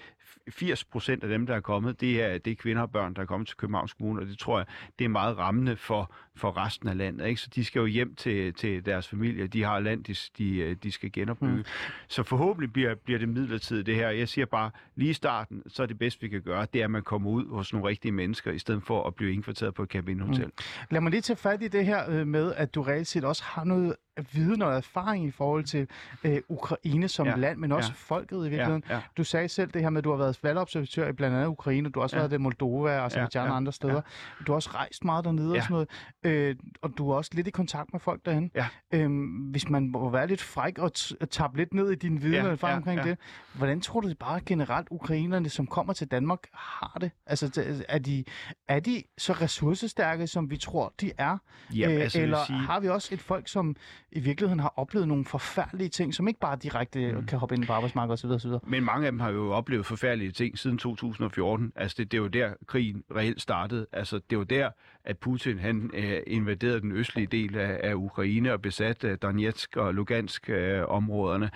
[SPEAKER 2] 80 procent af dem, der er kommet, det er, det er kvinder og børn, der er kommet til Københavns Kommune, og det tror jeg, det er meget rammende for, for resten af landet. Ikke? Så de skal jo hjem til, til deres familie. De har land, de, de, de skal genopbygge. Mm. Så forhåbentlig bliver, bliver det midlertidigt det her. Jeg siger bare, lige i starten, så er det bedste, vi kan gøre, det er, at man kommer ud hos nogle rigtige mennesker, i stedet for at blive indkvarteret på et kabinhotel. Mm.
[SPEAKER 1] Lad mig lige tage fat i det her øh, med, at du reelt set også har noget viden og erfaring i forhold til øh, Ukraine som ja.
[SPEAKER 2] Ja,
[SPEAKER 1] land, men også
[SPEAKER 2] ja.
[SPEAKER 1] folket i virkeligheden.
[SPEAKER 2] Ja, ja.
[SPEAKER 1] Du sagde selv det her med, at du har været valgobservatør i blandt andet Ukraine, du har også ja.
[SPEAKER 2] Ja.
[SPEAKER 1] været i Moldova og Azerbaijan
[SPEAKER 2] ja,
[SPEAKER 1] og andre steder. Du har også rejst meget dernede og
[SPEAKER 2] Ja.
[SPEAKER 1] sådan noget, øh, og du er også lidt i kontakt med folk derhen.
[SPEAKER 2] Ja.
[SPEAKER 1] Øhm, hvis man må være lidt fræk og t- tabe lidt ned i din viden
[SPEAKER 2] Ja,
[SPEAKER 1] og
[SPEAKER 2] ja,
[SPEAKER 1] omkring
[SPEAKER 2] ja.
[SPEAKER 1] det, hvordan tror du det bare generelt ukrainerne, som kommer til Danmark, har det? Altså, t- er de, er de så ressourcestærke, som vi tror, de er?
[SPEAKER 2] Ja,
[SPEAKER 1] Øh,
[SPEAKER 2] altså,
[SPEAKER 1] eller
[SPEAKER 2] sige-
[SPEAKER 1] har vi også et folk, som i virkeligheden har oplevet nogle forfærdelige ting, som ikke bare direkte mm. kan hoppe ind på arbejdsmarkedet osv. osv.
[SPEAKER 2] Men mange af dem har jo oplevet forfærdelige ting siden 2014. Altså, det, det er jo der, krigen reelt startede. Altså, det var der, at Putin han øh, invaderede den østlige del af, af Ukraine og besatte Donetsk og Lugansk øh, områderne.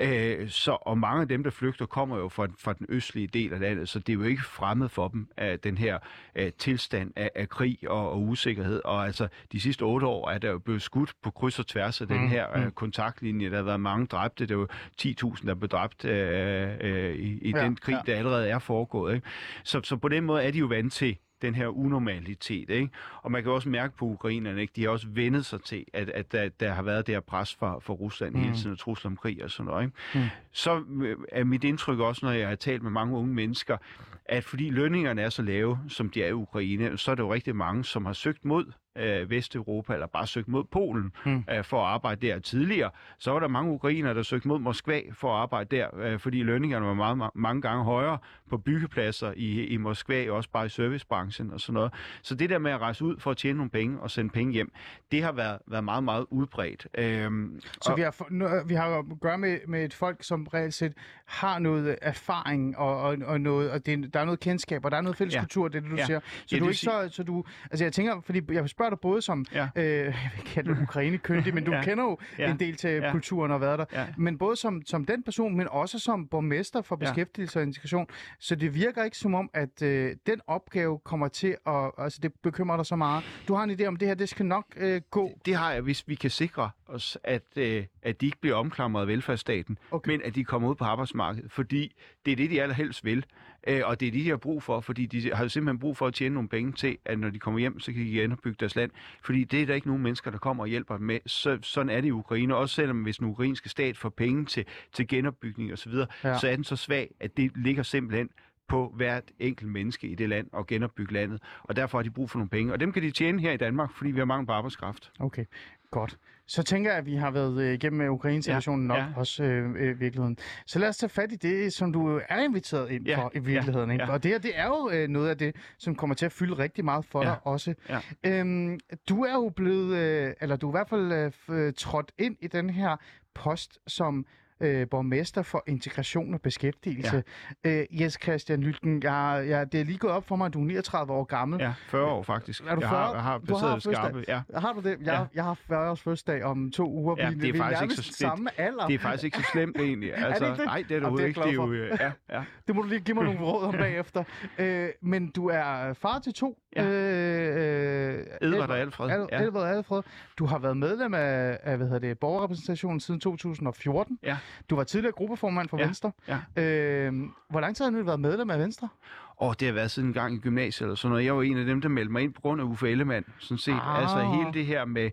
[SPEAKER 2] Øh, så, og mange af dem, der flygter, kommer jo fra, fra den østlige del af landet, så det er jo ikke fremmed for dem, at den her øh, tilstand af, af krig og, og usikkerhed. Og altså, de sidste otte år er der jo blevet skudt på kryds og tværs af den
[SPEAKER 1] Mm,
[SPEAKER 2] her øh,
[SPEAKER 1] mm.
[SPEAKER 2] kontaktlinje. Der har været mange dræbte. Det er jo 10.000, der blev dræbt øh, øh, i, i
[SPEAKER 1] Ja,
[SPEAKER 2] den krig,
[SPEAKER 1] ja.
[SPEAKER 2] der allerede er foregået. Ikke? Så, så på den måde er de jo vant til den her unormalitet. Ikke? Og man kan også mærke på ukrainerne, ikke? de har også vendet sig til, at, at der, der har været det her pres fra, fra Rusland
[SPEAKER 1] Mm.
[SPEAKER 2] hele tiden, og trusler om krig og sådan noget. Ikke?
[SPEAKER 1] Mm.
[SPEAKER 2] Så øh, er mit indtryk også, når jeg har talt med mange unge mennesker, at fordi lønningerne er så lave, som de er i Ukraine, så er der jo rigtig mange, som har søgt mod øh, Vesteuropa, eller bare søgt mod Polen mm. øh, for at arbejde der tidligere. Så var der mange ukrainere, der søgte mod Moskva for at arbejde der, øh, fordi lønningerne var meget, mange gange højere på byggepladser i, i Moskva, også bare i servicebranchen og sådan noget. Så det der med at rejse ud for at tjene nogle penge og sende penge hjem, det har været, været meget, meget udbredt. Øhm,
[SPEAKER 1] Så
[SPEAKER 2] og-
[SPEAKER 1] vi har, for- nu- vi har at gøre med, med et folk, som reelt set har noget erfaring, og, og, og, noget, og det, der er noget kendskab, og der er noget fælles
[SPEAKER 2] Ja.
[SPEAKER 1] kultur, det er det, du
[SPEAKER 2] Ja.
[SPEAKER 1] siger. Så
[SPEAKER 2] Ja,
[SPEAKER 1] du er ikke så, så du, altså jeg tænker, fordi jeg spørger dig både som,
[SPEAKER 2] Ja.
[SPEAKER 1] øh, kalde dig ukrainekyndig, men du
[SPEAKER 2] Ja.
[SPEAKER 1] kender jo
[SPEAKER 2] Ja.
[SPEAKER 1] en del til
[SPEAKER 2] Ja.
[SPEAKER 1] kulturen og været der,
[SPEAKER 2] Ja.
[SPEAKER 1] men både som, som den person, men også som borgmester for
[SPEAKER 2] Ja.
[SPEAKER 1] beskæftigelse og integration. Så det virker ikke som om, at øh, den opgave kommer til at, altså det bekymrer dig så meget. Du har en idé om, det her, det skal nok øh, gå.
[SPEAKER 2] det har jeg, hvis vi kan sikre os, at, øh, at de ikke bliver omklamret af velfærdsstaten,
[SPEAKER 1] okay.
[SPEAKER 2] men at de kommer ud på arbejdsmarkedet, fordi det er det, de allerhelst vil. Øh, og det er det, de har brug for, fordi de har jo simpelthen brug for at tjene nogle penge til, at når de kommer hjem, så kan de genopbygge deres land. Fordi det er der ikke nogen mennesker, der kommer og hjælper dem med. Så, sådan er det i Ukraine. Også selvom hvis den ukrainske stat får penge til, til genopbygning osv.,
[SPEAKER 1] Ja.
[SPEAKER 2] så er den så svag, at det ligger simpelthen på hvert enkelt menneske i det land og genopbygge landet. Og derfor har de brug for nogle penge. Og dem kan de tjene her i Danmark, fordi vi har mangel på arbejdskraft.
[SPEAKER 1] Okay, godt. Så tænker jeg, at vi har været øh, igennem øh, Ukraine-situationen nok
[SPEAKER 2] ja.
[SPEAKER 1] også øh, øh, virkeligheden. Så lad os tage fat i det, som du er inviteret ind
[SPEAKER 2] Ja,
[SPEAKER 1] for i virkeligheden. Ikke?
[SPEAKER 2] ja.
[SPEAKER 1] Og det her, det er jo øh, noget af det, som kommer til at fylde rigtig meget for
[SPEAKER 2] Ja,
[SPEAKER 1] dig også.
[SPEAKER 2] ja.
[SPEAKER 1] Øhm, du er jo blevet, øh, eller du er i hvert fald øh, øh, trådt ind i den her post som øh, borgmester for integration og beskæftigelse. Ja. Øh, Jes Christian Lylken, jeg, jeg, det er lige gået op for mig, at du er 39 år gammel.
[SPEAKER 2] Ja, 40 år faktisk.
[SPEAKER 1] Er du
[SPEAKER 2] jeg
[SPEAKER 1] 40?
[SPEAKER 2] har, jeg har
[SPEAKER 1] Du har
[SPEAKER 2] skarpe. Ja.
[SPEAKER 1] Har du det? Jeg, ja. Jeg har 40 års fødselsdag om to uger.
[SPEAKER 2] Ja, det er
[SPEAKER 1] vi
[SPEAKER 2] faktisk ikke så
[SPEAKER 1] samme alder.
[SPEAKER 2] Det er faktisk ikke så slemt egentlig. Altså,
[SPEAKER 1] ikke det?
[SPEAKER 2] Nej, det er det
[SPEAKER 1] er
[SPEAKER 2] ikke.
[SPEAKER 1] jeg
[SPEAKER 2] Det er jo, øh, ja, ja.
[SPEAKER 1] Det må du lige give mig nogle råd om bagefter. Øh, men du er far til to.
[SPEAKER 2] Ja.
[SPEAKER 1] Øh,
[SPEAKER 2] Edvard og Alfred,
[SPEAKER 1] Al-
[SPEAKER 2] ja.
[SPEAKER 1] Edvard og Alfred. Du har været medlem af, af hvad hedder det, borgerrepræsentationen siden 2014.
[SPEAKER 2] Ja.
[SPEAKER 1] Du var tidligere gruppeformand for
[SPEAKER 2] Ja,
[SPEAKER 1] Venstre.
[SPEAKER 2] ja.
[SPEAKER 1] Øh, hvor lang tid har du nu været medlem af Venstre?
[SPEAKER 2] Og det har været siden en gang i gymnasiet eller sådan noget. Jeg var en af dem, der meldte mig ind på grund af Uffe Ellemann. Sådan set.
[SPEAKER 1] Ah.
[SPEAKER 2] Altså hele det her med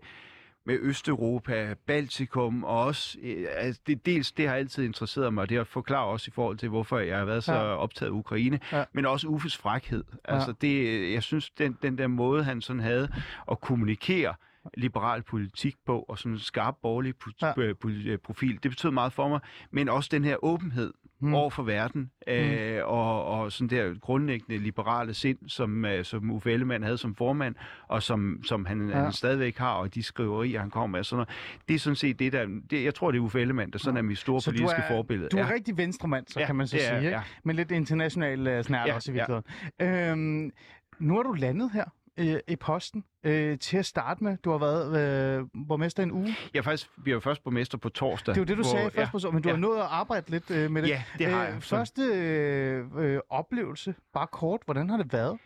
[SPEAKER 2] med Østeuropa, Baltikum, og også, øh, altså det, dels det har altid interesseret mig, og det har forklaret også i forhold til, hvorfor jeg har været så
[SPEAKER 1] Ja.
[SPEAKER 2] ja. optaget af Ukraine,
[SPEAKER 1] Ja.
[SPEAKER 2] ja. men også Uffes frækhed. Altså det, jeg synes, den, den der måde, han sådan havde at kommunikere liberal politik på, og sådan en skarp borgerlig
[SPEAKER 1] Ja.
[SPEAKER 2] ja. profil, det betød meget for mig, men også den her åbenhed
[SPEAKER 1] Mm.
[SPEAKER 2] mm. over for verden, øh, og, og sådan der grundlæggende liberale sind, som, øh, som Uffe Ellemann havde som formand, og som, som han,
[SPEAKER 1] Ja.
[SPEAKER 2] ja. han stadigvæk har, og de skriverier, han kommer med, sådan noget. Det er sådan set det, der... Det, jeg tror, det er Uffe Ellemann, der sådan er mit store
[SPEAKER 1] Så du
[SPEAKER 2] politiske
[SPEAKER 1] er,
[SPEAKER 2] forbillede.
[SPEAKER 1] du er
[SPEAKER 2] ja.
[SPEAKER 1] rigtig venstremand, så
[SPEAKER 2] Ja,
[SPEAKER 1] kan man så
[SPEAKER 2] det er
[SPEAKER 1] sige. Ikke?
[SPEAKER 2] ja.
[SPEAKER 1] Men lidt international uh, snært
[SPEAKER 2] Ja,
[SPEAKER 1] også i
[SPEAKER 2] ja.
[SPEAKER 1] virkeligheden. Øhm, nu er du landet her øh, i posten. Øh, til at starte med, du har været øh, borgmester en uge.
[SPEAKER 2] Jeg er faktisk, vi er jo først borgmester på torsdag.
[SPEAKER 1] Det var det, du
[SPEAKER 2] hvor-
[SPEAKER 1] sagde først på så, men du
[SPEAKER 2] ja.
[SPEAKER 1] har nået at arbejde lidt øh, med det.
[SPEAKER 2] Ja, det har jeg. Så-
[SPEAKER 1] Første øh, øh, oplevelse, bare kort, hvordan har det været?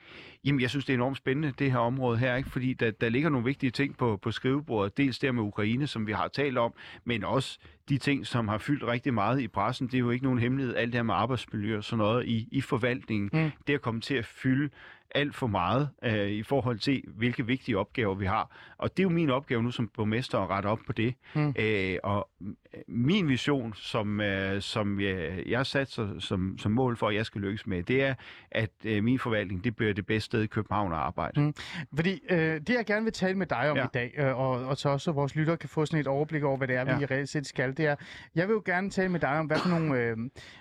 [SPEAKER 2] Jamen, jeg synes, det er enormt spændende, det her område her, ikke? fordi der, der ligger nogle vigtige ting på, på skrivebordet. Dels der med Ukraine, som vi har talt om, men også de ting, som har fyldt rigtig meget i pressen. Det er jo ikke nogen hemmelighed, alt det her med arbejdsmiljø og sådan noget i, i forvaltningen.
[SPEAKER 1] Mm.
[SPEAKER 2] Det er kommet til at fylde alt for meget øh, i forhold til, hvilke vigtige opgaver vi har. Og det er jo min opgave nu som borgmester at rette op på det.
[SPEAKER 1] Mm.
[SPEAKER 2] Øh, og øh, min vision, som, øh, som jeg, jeg har sat sig, som, som mål for, at jeg skal lykkes med, det er, at øh, min forvaltning, det bliver det bedste sted i København at arbejde.
[SPEAKER 1] Mm. Fordi øh, det, jeg gerne vil tale med dig om
[SPEAKER 2] ja.
[SPEAKER 1] I dag, øh, og, og så også vores lyttere kan få sådan et overblik over, hvad det er, ja. vi reelt set skal, det er, jeg vil jo gerne tale med dig om, hvad for nogle, øh,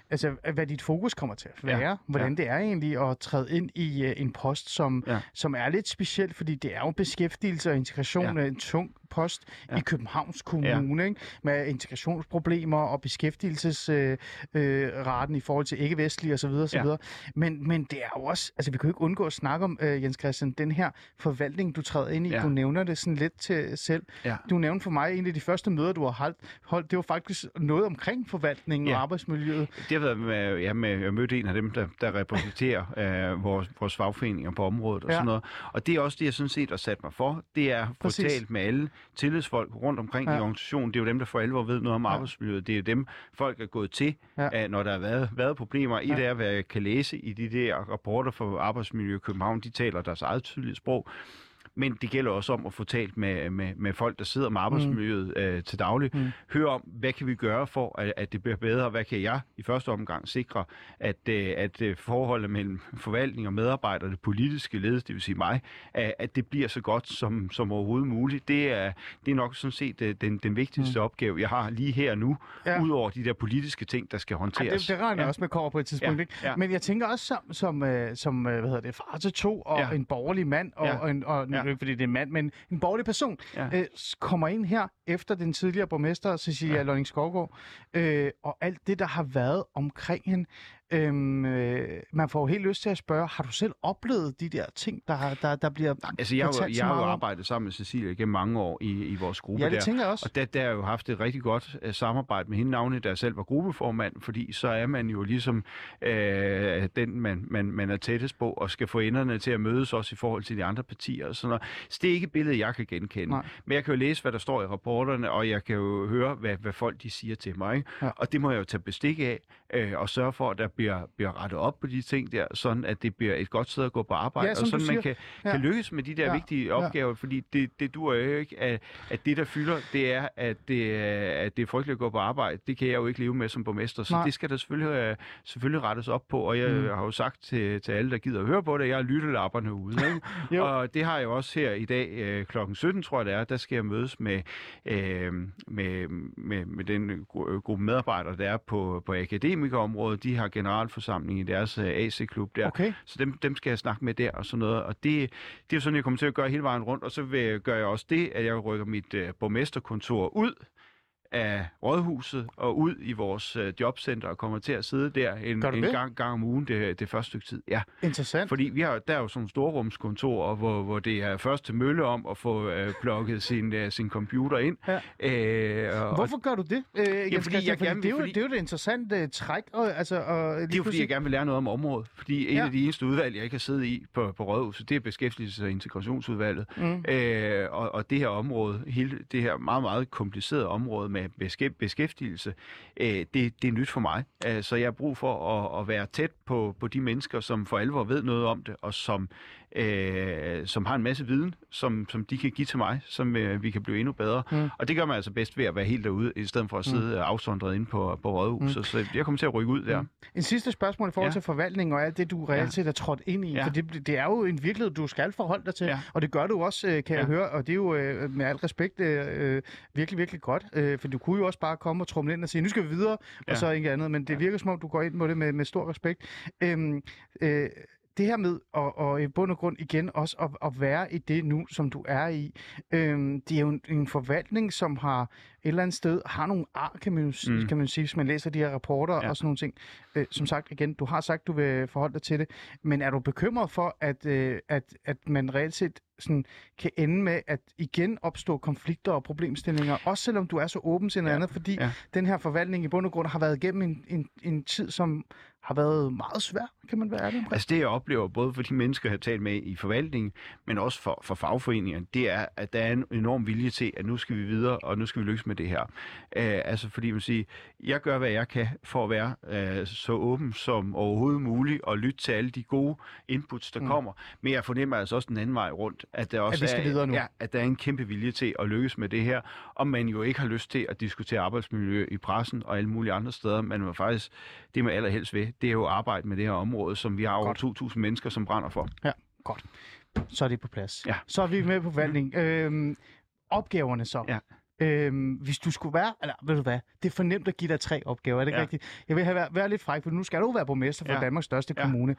[SPEAKER 1] altså, hvad dit fokus kommer til at være. Ja. hvordan
[SPEAKER 2] Ja.
[SPEAKER 1] det er egentlig at træde ind i øh, en post, som, ja. Som er lidt speciel, fordi det er jo beskæftigelse og integration
[SPEAKER 2] Ja.
[SPEAKER 1] af en tung post ja. I Københavns Kommune, ja. ikke? med integrationsproblemer og beskæftigelsesraten øh, raten i forhold til ikke-vestlige osv. osv. Ja. Men, men det er jo også, altså vi kan jo ikke undgå at snakke om, øh, Jens Christian, den her forvaltning, du træder ind i. Ja. Du nævner det sådan lidt til selv.
[SPEAKER 2] Ja.
[SPEAKER 1] Du nævnte for mig, en af de første møder, du har holdt, holdt det var faktisk noget omkring forvaltningen
[SPEAKER 2] Ja.
[SPEAKER 1] og arbejdsmiljøet.
[SPEAKER 2] Det har været med, ja, med, jeg mødte en af dem, der, der repræsenterer øh, vores, vores fagforeninger på området og
[SPEAKER 1] Ja.
[SPEAKER 2] sådan noget. Og det er også det, jeg sådan set har sat mig for. Det er at få talt med alle tillidsfolk rundt omkring
[SPEAKER 1] Ja.
[SPEAKER 2] i organisationen. Det er jo dem, der for alvor ved noget om
[SPEAKER 1] Ja.
[SPEAKER 2] arbejdsmiljøet. Det er jo dem, folk er gået til,
[SPEAKER 1] Ja.
[SPEAKER 2] når der har været, været problemer. Et
[SPEAKER 1] Ja.
[SPEAKER 2] er, hvad jeg kan læse i de der rapporter fra Arbejdsmiljø i København. De taler deres eget tydelige sprog. Men det gælder også om at få talt med, med, med folk, der sidder med arbejdsmiljøet mm. øh, til daglig. Mm. Hør om, hvad kan vi gøre for, at, at det bliver bedre? Hvad kan jeg i første omgang sikre, at, øh, at øh, forholdet mellem forvaltning og medarbejdere, det politiske ledelse, det vil sige mig, at, at det bliver så godt som, som overhovedet muligt. Det er, det er nok sådan set øh, den, den vigtigste mm. opgave, jeg har lige her nu, ja. udover de der politiske ting, der skal håndteres.
[SPEAKER 1] Ja, det, det regner
[SPEAKER 2] Ja.
[SPEAKER 1] også med kommer på et tidspunkt.
[SPEAKER 2] Ja,
[SPEAKER 1] Ikke?
[SPEAKER 2] ja.
[SPEAKER 1] Men jeg tænker også som, som, øh, som hvad hedder det, far til to, og
[SPEAKER 2] Ja.
[SPEAKER 1] en borgerlig mand, og,
[SPEAKER 2] Ja.
[SPEAKER 1] og, en, og
[SPEAKER 2] Ja.
[SPEAKER 1] Ja. ikke fordi det er mand, men en borgerlig person,
[SPEAKER 2] Ja.
[SPEAKER 1] øh, kommer ind her efter den tidligere borgmester, Cecilia. Ja. Lønning Skovgaard, øh, og alt det, der har været omkring hende. Øhm, øh, man får jo helt lyst til at spørge, har du selv oplevet de der ting, der, der, der bliver
[SPEAKER 2] Altså, jeg, jo- jeg har jo arbejdet sammen med Cecilia gennem mange år i, i vores gruppe
[SPEAKER 1] Ja, det
[SPEAKER 2] der.
[SPEAKER 1] tænker jeg også.
[SPEAKER 2] Og der, der har jeg jo haft et rigtig godt uh, samarbejde med hende, navnet, der selv var gruppeformand, fordi så er man jo ligesom øh, den, man, man, man er tættest på, og skal få enderne til at mødes også i forhold til de andre partier og sådan noget. Så det er ikke et billede, jeg kan genkende.
[SPEAKER 1] Nej.
[SPEAKER 2] Men jeg kan jo læse, hvad der står i rapporterne, og jeg kan jo høre, hvad, hvad folk de siger til mig. Ikke?
[SPEAKER 1] Ja.
[SPEAKER 2] Og det må jeg jo tage bestik af, øh, og sørge for, at der bliver, bliver rettet op på de ting der, sådan at det bliver et godt sted at gå på arbejde,
[SPEAKER 1] Ja,
[SPEAKER 2] og sådan man kan,
[SPEAKER 1] Ja.
[SPEAKER 2] kan lykkes med de der
[SPEAKER 1] Ja.
[SPEAKER 2] vigtige
[SPEAKER 1] Ja.
[SPEAKER 2] opgaver, fordi det, det duer jo ikke, at, at det, der fylder, det er, at det, at det er frygteligt at gå på arbejde. Det kan jeg jo ikke leve med som borgmester, så
[SPEAKER 1] Nej.
[SPEAKER 2] det skal der selvfølgelig, øh, selvfølgelig rettes op på, og jeg
[SPEAKER 1] Mm.
[SPEAKER 2] har jo sagt til, til alle, der gider at høre på det, jeg er lyttelapperne ude. Ikke? Og det har jeg jo også her i dag øh, kl. 17, tror jeg det er, der skal jeg mødes med, øh, med, med, med den gru- gruppe medarbejdere, der er på, på akademikerområdet. De har generalforsamling i deres øh, AC-klub der.
[SPEAKER 1] Okay.
[SPEAKER 2] Så dem, dem skal jeg snakke med der og sådan noget. Og det, det er sådan, jeg kommer til at gøre hele vejen rundt. Og så vil, gør jeg også det, at jeg rykker mit øh, borgmesterkontor ud af rådhuset og ud i vores øh, jobcenter og kommer til at sidde der en, en
[SPEAKER 1] det?
[SPEAKER 2] gang, gang om ugen det, det første stykke tid. Ja,
[SPEAKER 1] Interessant.
[SPEAKER 2] fordi vi har, der er jo sådan storrumskontorer, hvor, hvor det er først til mølle om at få øh, plukket sin, øh, sin computer ind.
[SPEAKER 1] Ja.
[SPEAKER 2] Øh, og,
[SPEAKER 1] Hvorfor gør du det? Øh, Jens
[SPEAKER 2] fordi jeg gerne
[SPEAKER 1] det, er jo,
[SPEAKER 2] fordi-
[SPEAKER 1] det er jo et interessant uh, træk. Og, altså, og,
[SPEAKER 2] Det er jo fordi, jeg gerne vil lære noget om området. Fordi en
[SPEAKER 1] Ja.
[SPEAKER 2] af de eneste udvalg, jeg ikke har siddet i på, på Rådhuset, det er Beskæftigelses- og Integrationsudvalget.
[SPEAKER 1] Mm.
[SPEAKER 2] Øh, og, og det her område, hele det her meget, meget komplicerede område med beskæ- beskæftigelse, øh, det, det er nyt for mig. Øh, så jeg har brug for at, at være tæt på, på de mennesker, som for alvor ved noget om det, og som, øh, som har en masse viden, som, som de kan give til mig, som øh, vi kan blive endnu bedre.
[SPEAKER 1] Mm.
[SPEAKER 2] Og det gør man altså bedst ved at være helt derude, i stedet for at sidde mm. afsondret inde på, på Rådhuset. Mm. Så jeg kommer til at rykke ud der.
[SPEAKER 1] Mm. En sidste spørgsmål i forhold
[SPEAKER 2] Ja.
[SPEAKER 1] til forvaltning og alt det, du reelt set er trådt ind i.
[SPEAKER 2] Ja.
[SPEAKER 1] For det, det er jo en virkelighed, du skal forholde dig til.
[SPEAKER 2] Ja.
[SPEAKER 1] Og det gør du også, øh, kan jeg
[SPEAKER 2] Ja.
[SPEAKER 1] høre. Og det er jo øh, med al respekt øh, øh, virkelig, virkelig godt. Øh, for du kunne jo også bare komme og trumle ind og sige, nu skal vi videre,
[SPEAKER 2] Ja.
[SPEAKER 1] og så ikke andet. Men det virker som om, du går ind på det med, med stor respekt. Øhm, øh, det her med at, og i bund og grund igen også at, at være i det nu, som du er i, øh, det er jo en, en forvaltning, som har et eller andet sted, har nogle ar, kan man,
[SPEAKER 2] Mm.
[SPEAKER 1] kan man sige, hvis man læser de her rapporter
[SPEAKER 2] Ja.
[SPEAKER 1] og sådan nogle ting. Øh, som sagt igen, du har sagt, du vil forholde dig til det, men er du bekymret for, at, øh, at, at man reelt set sådan, kan ende med at igen opstå konflikter og problemstillinger, også selvom du er så åben til noget
[SPEAKER 2] Ja.
[SPEAKER 1] andet, fordi
[SPEAKER 2] Ja.
[SPEAKER 1] den her forvaltning i bund og grund har været igennem en, en, en tid, som har været meget svær, kan man være omkring.
[SPEAKER 2] Altså det, jeg oplever, både for de mennesker, jeg har talt med i forvaltningen, men også for, for fagforeningerne, det er, at der er en enorm vilje til, at nu skal vi videre, og nu skal vi lykkes med det her. Uh, altså fordi man siger, jeg gør, hvad jeg kan for at være uh, så åben som overhovedet muligt, og lytte til alle de gode inputs, der
[SPEAKER 1] Mm.
[SPEAKER 2] mm. kommer. Men jeg fornemmer altså også den anden vej rundt, at der også
[SPEAKER 1] vi skal
[SPEAKER 2] er,
[SPEAKER 1] videre nu.
[SPEAKER 2] Ja, at der er en kæmpe vilje til at lykkes med det her, og man jo ikke har lyst til at diskutere arbejdsmiljø i pressen og alle mulige andre steder, men man faktisk, det man allerhelst vil, det er jo at arbejde med det her område, som vi har over
[SPEAKER 1] Godt.
[SPEAKER 2] 2.000 mennesker, som brænder for.
[SPEAKER 1] Godt. Så er det på plads.
[SPEAKER 2] Ja.
[SPEAKER 1] Så er vi med på forvaltning. Øhm, opgaverne så.
[SPEAKER 2] Ja.
[SPEAKER 1] Øhm, hvis du skulle være, eller ved du hvad, det er for nemt at give dig tre opgaver, er det ikke
[SPEAKER 2] Ja.
[SPEAKER 1] rigtigt? Jeg vil have, være, være lidt fræk, for nu skal du være borgmester for
[SPEAKER 2] Ja.
[SPEAKER 1] Danmarks største
[SPEAKER 2] Ja.
[SPEAKER 1] kommune.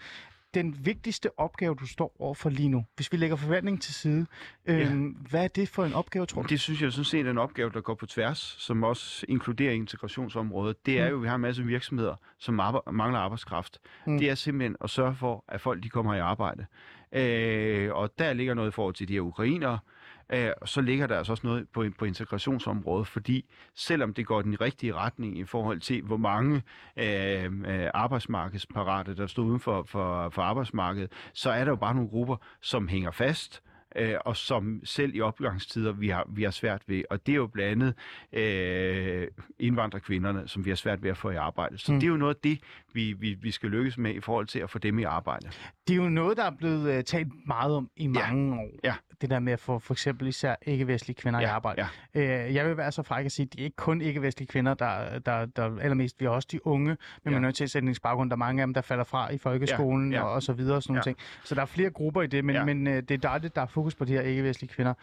[SPEAKER 1] Den vigtigste opgave, du står over for lige nu, hvis vi lægger forvaltningen til side, øhm, hvad er det for en opgave, tror du?
[SPEAKER 2] Det synes jeg sådan set er en opgave, der går på tværs, som også inkluderer integrationsområdet. Det er
[SPEAKER 1] Mm.
[SPEAKER 2] jo, at vi har en masse virksomheder, som arbe- mangler arbejdskraft.
[SPEAKER 1] Mm.
[SPEAKER 2] Det er simpelthen at sørge for, at folk de kommer i arbejde. Øh, og der ligger noget i forhold til de her ukrainere, Øh, så ligger der altså også noget på, på integrationsområdet, fordi selvom det går den rigtige retning i forhold til, hvor mange øh, øh arbejdsmarkedsparate, der står uden for, for, for arbejdsmarkedet, så er der jo bare nogle grupper, som hænger fast, øh, og som selv i opgangstider vi har, vi har svært ved. Og det er jo blandt andet øh, indvandrerkvinderne, som vi har svært ved at få i arbejde. Så
[SPEAKER 1] Mm.
[SPEAKER 2] det er jo noget af det, vi, vi, vi skal lykkes med i forhold til at få dem i arbejde.
[SPEAKER 1] Det er jo noget, der er blevet uh, talt meget om i mange år.
[SPEAKER 2] Ja.
[SPEAKER 1] det der med at få for eksempel især ikke-vestlige kvinder ja, i arbejde.
[SPEAKER 2] ja.
[SPEAKER 1] Øh, jeg vil være så fræk at sige, at det er ikke kun ikke-vestlige kvinder, der, der, der allermest, vi har også de unge med
[SPEAKER 2] Ja.
[SPEAKER 1] minoritetsætningsbaggrund, der er mange af dem, der falder fra i folkeskolen
[SPEAKER 2] Ja, ja.
[SPEAKER 1] Og, og så videre og sådan nogle
[SPEAKER 2] Ja.
[SPEAKER 1] ting. Så der er flere grupper i det, men,
[SPEAKER 2] Ja.
[SPEAKER 1] men øh, det er dejligt, der er fokus på de her ikke-vestlige kvinder.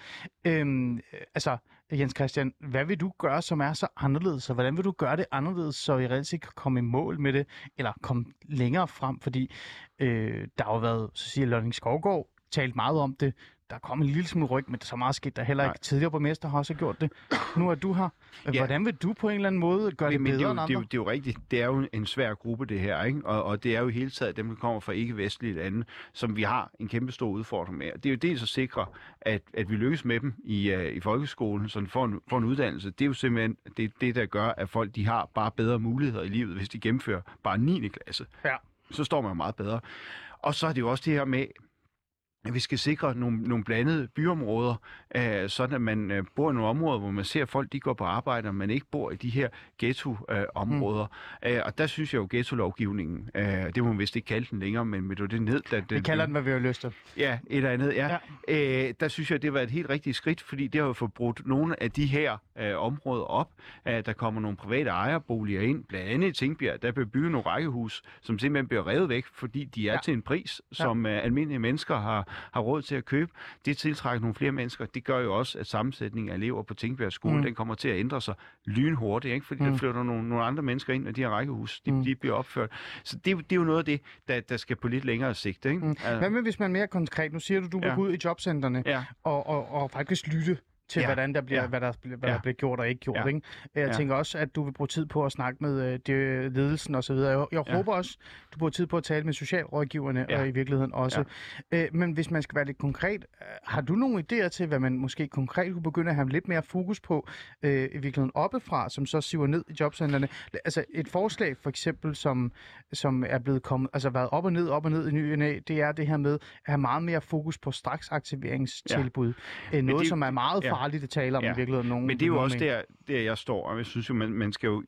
[SPEAKER 1] Øhm, altså, Jens Christian, hvad vil du gøre, som er så anderledes, og hvordan vil du gøre det anderledes, så vi reelt set kan komme i mål med det, eller komme længere frem, fordi øh, der har jo været, så siger Lønning Skovgaard, talt meget om det, der kom en lille smule ryg, men så meget skete der heller ikke.
[SPEAKER 2] Nej.
[SPEAKER 1] Tidligere borgmester har også gjort det. Nu er du her.
[SPEAKER 2] Ja.
[SPEAKER 1] Hvordan vil du på en eller anden måde gøre det
[SPEAKER 2] Men, men
[SPEAKER 1] bedre
[SPEAKER 2] det, er
[SPEAKER 1] end
[SPEAKER 2] jo, det, er jo,
[SPEAKER 1] andre?
[SPEAKER 2] det er jo rigtigt. Det er jo en svær gruppe, det her. Ikke? Og, og det er jo i hele taget dem, der kommer fra ikke-vestlige lande, som vi har en kæmpe stor udfordring med. Det er jo dels at sikre, at, at vi lykkes med dem i, uh, i folkeskolen, så de får en, får en uddannelse. Det er jo simpelthen det, det, der gør, at folk de har bare bedre muligheder i livet, hvis de gennemfører bare 9. klasse.
[SPEAKER 1] Ja.
[SPEAKER 2] Så står man jo meget bedre. Og så er det jo også det her med, at vi skal sikre nogle, nogle blandede byområder, øh, sådan at man øh, bor i nogle områder, hvor man ser at folk, de går på arbejde, og man ikke bor i de her ghetto-områder. Mm. Øh, og der synes jeg jo, ghetto-lovgivningen, øh, det må man vist ikke kalde den længere, men med det ned, da,
[SPEAKER 1] Vi kalder den, hvad vi har lyst til.
[SPEAKER 2] Ja, et eller andet, ja. ja. Øh, der synes jeg, det var et helt rigtigt skridt, fordi det har jo fået brudt nogle af de her øh, områder op. Øh, der kommer nogle private ejerboliger ind, blandt andet i Tingbjerg, der bliver bygget nogle rækkehus, som simpelthen bliver revet væk, fordi de er
[SPEAKER 1] Ja.
[SPEAKER 2] ja. til en pris, som øh, almindelige mennesker har, har råd til at købe. Det tiltrækker nogle flere mennesker. Det gør jo også, at sammensætningen af elever på Tingbjerg skole,
[SPEAKER 1] Mm.
[SPEAKER 2] den kommer til at ændre sig lynhurtigt, ikke? fordi
[SPEAKER 1] Mm.
[SPEAKER 2] der flytter nogle, nogle andre mennesker ind, og de her rækkehus, de,
[SPEAKER 1] Mm.
[SPEAKER 2] de bliver opført. Så det, er jo- det er jo noget af det, der, der skal på lidt længere sigt. Ikke?
[SPEAKER 1] Mm.
[SPEAKER 2] Altså,
[SPEAKER 1] Hvad med, hvis man er mere konkret? Nu siger du, du vil
[SPEAKER 2] Ja.
[SPEAKER 1] gå ud i jobcentrene
[SPEAKER 2] ja.
[SPEAKER 1] og, og, og faktisk lytte til, ja.
[SPEAKER 2] Ja.
[SPEAKER 1] hvordan der bliver, ja.
[SPEAKER 2] Ja.
[SPEAKER 1] hvad, der, bliver- hvad
[SPEAKER 2] Ja.
[SPEAKER 1] der bliver gjort og ikke gjort.
[SPEAKER 2] Ja.
[SPEAKER 1] Ikke? Jeg
[SPEAKER 2] Ja.
[SPEAKER 1] tænker også, at du vil bruge tid på at snakke med øh, det, ledelsen osv. Jeg, jeg
[SPEAKER 2] Ja.
[SPEAKER 1] håber også, du bruger tid på at tale med socialrådgiverne
[SPEAKER 2] Ja.
[SPEAKER 1] og i virkeligheden også. Øh, men hvis man skal være lidt konkret, øh, har du nogle idéer til, hvad man måske konkret kunne begynde at have lidt mere fokus på øh, i virkeligheden oppefra, som så siver ned i jobcentrene? Altså et forslag for eksempel, som, som er blevet kommet, altså været op og ned, op og ned i ny næ, det er det her med at have meget mere fokus på straksaktiveringstilbud. Ja. Noget,
[SPEAKER 2] det-
[SPEAKER 1] som er meget
[SPEAKER 2] ja.
[SPEAKER 1] Farligt at tale om
[SPEAKER 2] Ja.
[SPEAKER 1] i virkeligheden. Nogen,
[SPEAKER 2] Men det er jo også der, der, jeg står, og jeg synes jo, man, man skal jo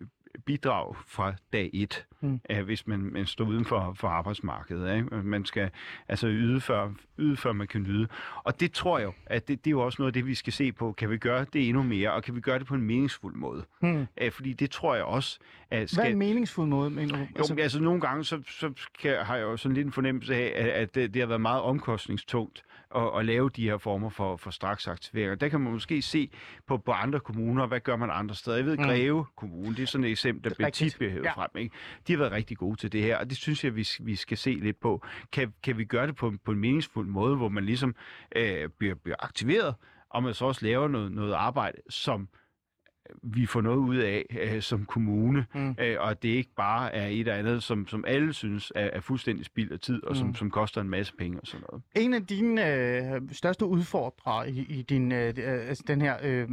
[SPEAKER 2] bidrage fra dag et,
[SPEAKER 1] Mm.
[SPEAKER 2] mm. hvis man, man står uden for, for arbejdsmarkedet. Ikke? Man skal altså yde før, yde, før man kan nyde. Og det tror jeg at det, det er jo også noget af det, vi skal se på. Kan vi gøre det endnu mere, og kan vi gøre det på en meningsfuld måde?
[SPEAKER 1] Hmm.
[SPEAKER 2] Uh, fordi det tror jeg også, at
[SPEAKER 1] Hvad er
[SPEAKER 2] skal...
[SPEAKER 1] en meningsfuld måde, mener du?
[SPEAKER 2] Jo, altså, altså nogle gange, så, så kan, har jeg jo sådan lidt en fornemmelse af, at, at det, det har været meget omkostningstungt at, at lave de her former for, for straksaktiveringer. Der kan man måske se på, på andre kommuner, hvad gør man andre steder. Jeg ved,
[SPEAKER 1] Mm.
[SPEAKER 2] mm. Greve Kommune, det er sådan et eksempel, der bliver tit
[SPEAKER 1] Ja.
[SPEAKER 2] ja. frem. Ikke? De har været rigtig gode til det her, og det synes jeg, vi, vi skal se lidt på. Kan, kan vi gøre det på, på en meningsfuld måde, hvor man ligesom øh, bliver, bliver aktiveret, og man så også laver noget, noget arbejde, som vi får noget ud af øh, som kommune,
[SPEAKER 1] Mm.
[SPEAKER 2] øh, og at det ikke bare er et eller andet, som, som alle synes er, er fuldstændig spild af tid, og
[SPEAKER 1] Mm.
[SPEAKER 2] som, som koster en masse penge og sådan noget.
[SPEAKER 1] En af dine øh, største udfordrere i, i din, øh, øh, altså den her, øh,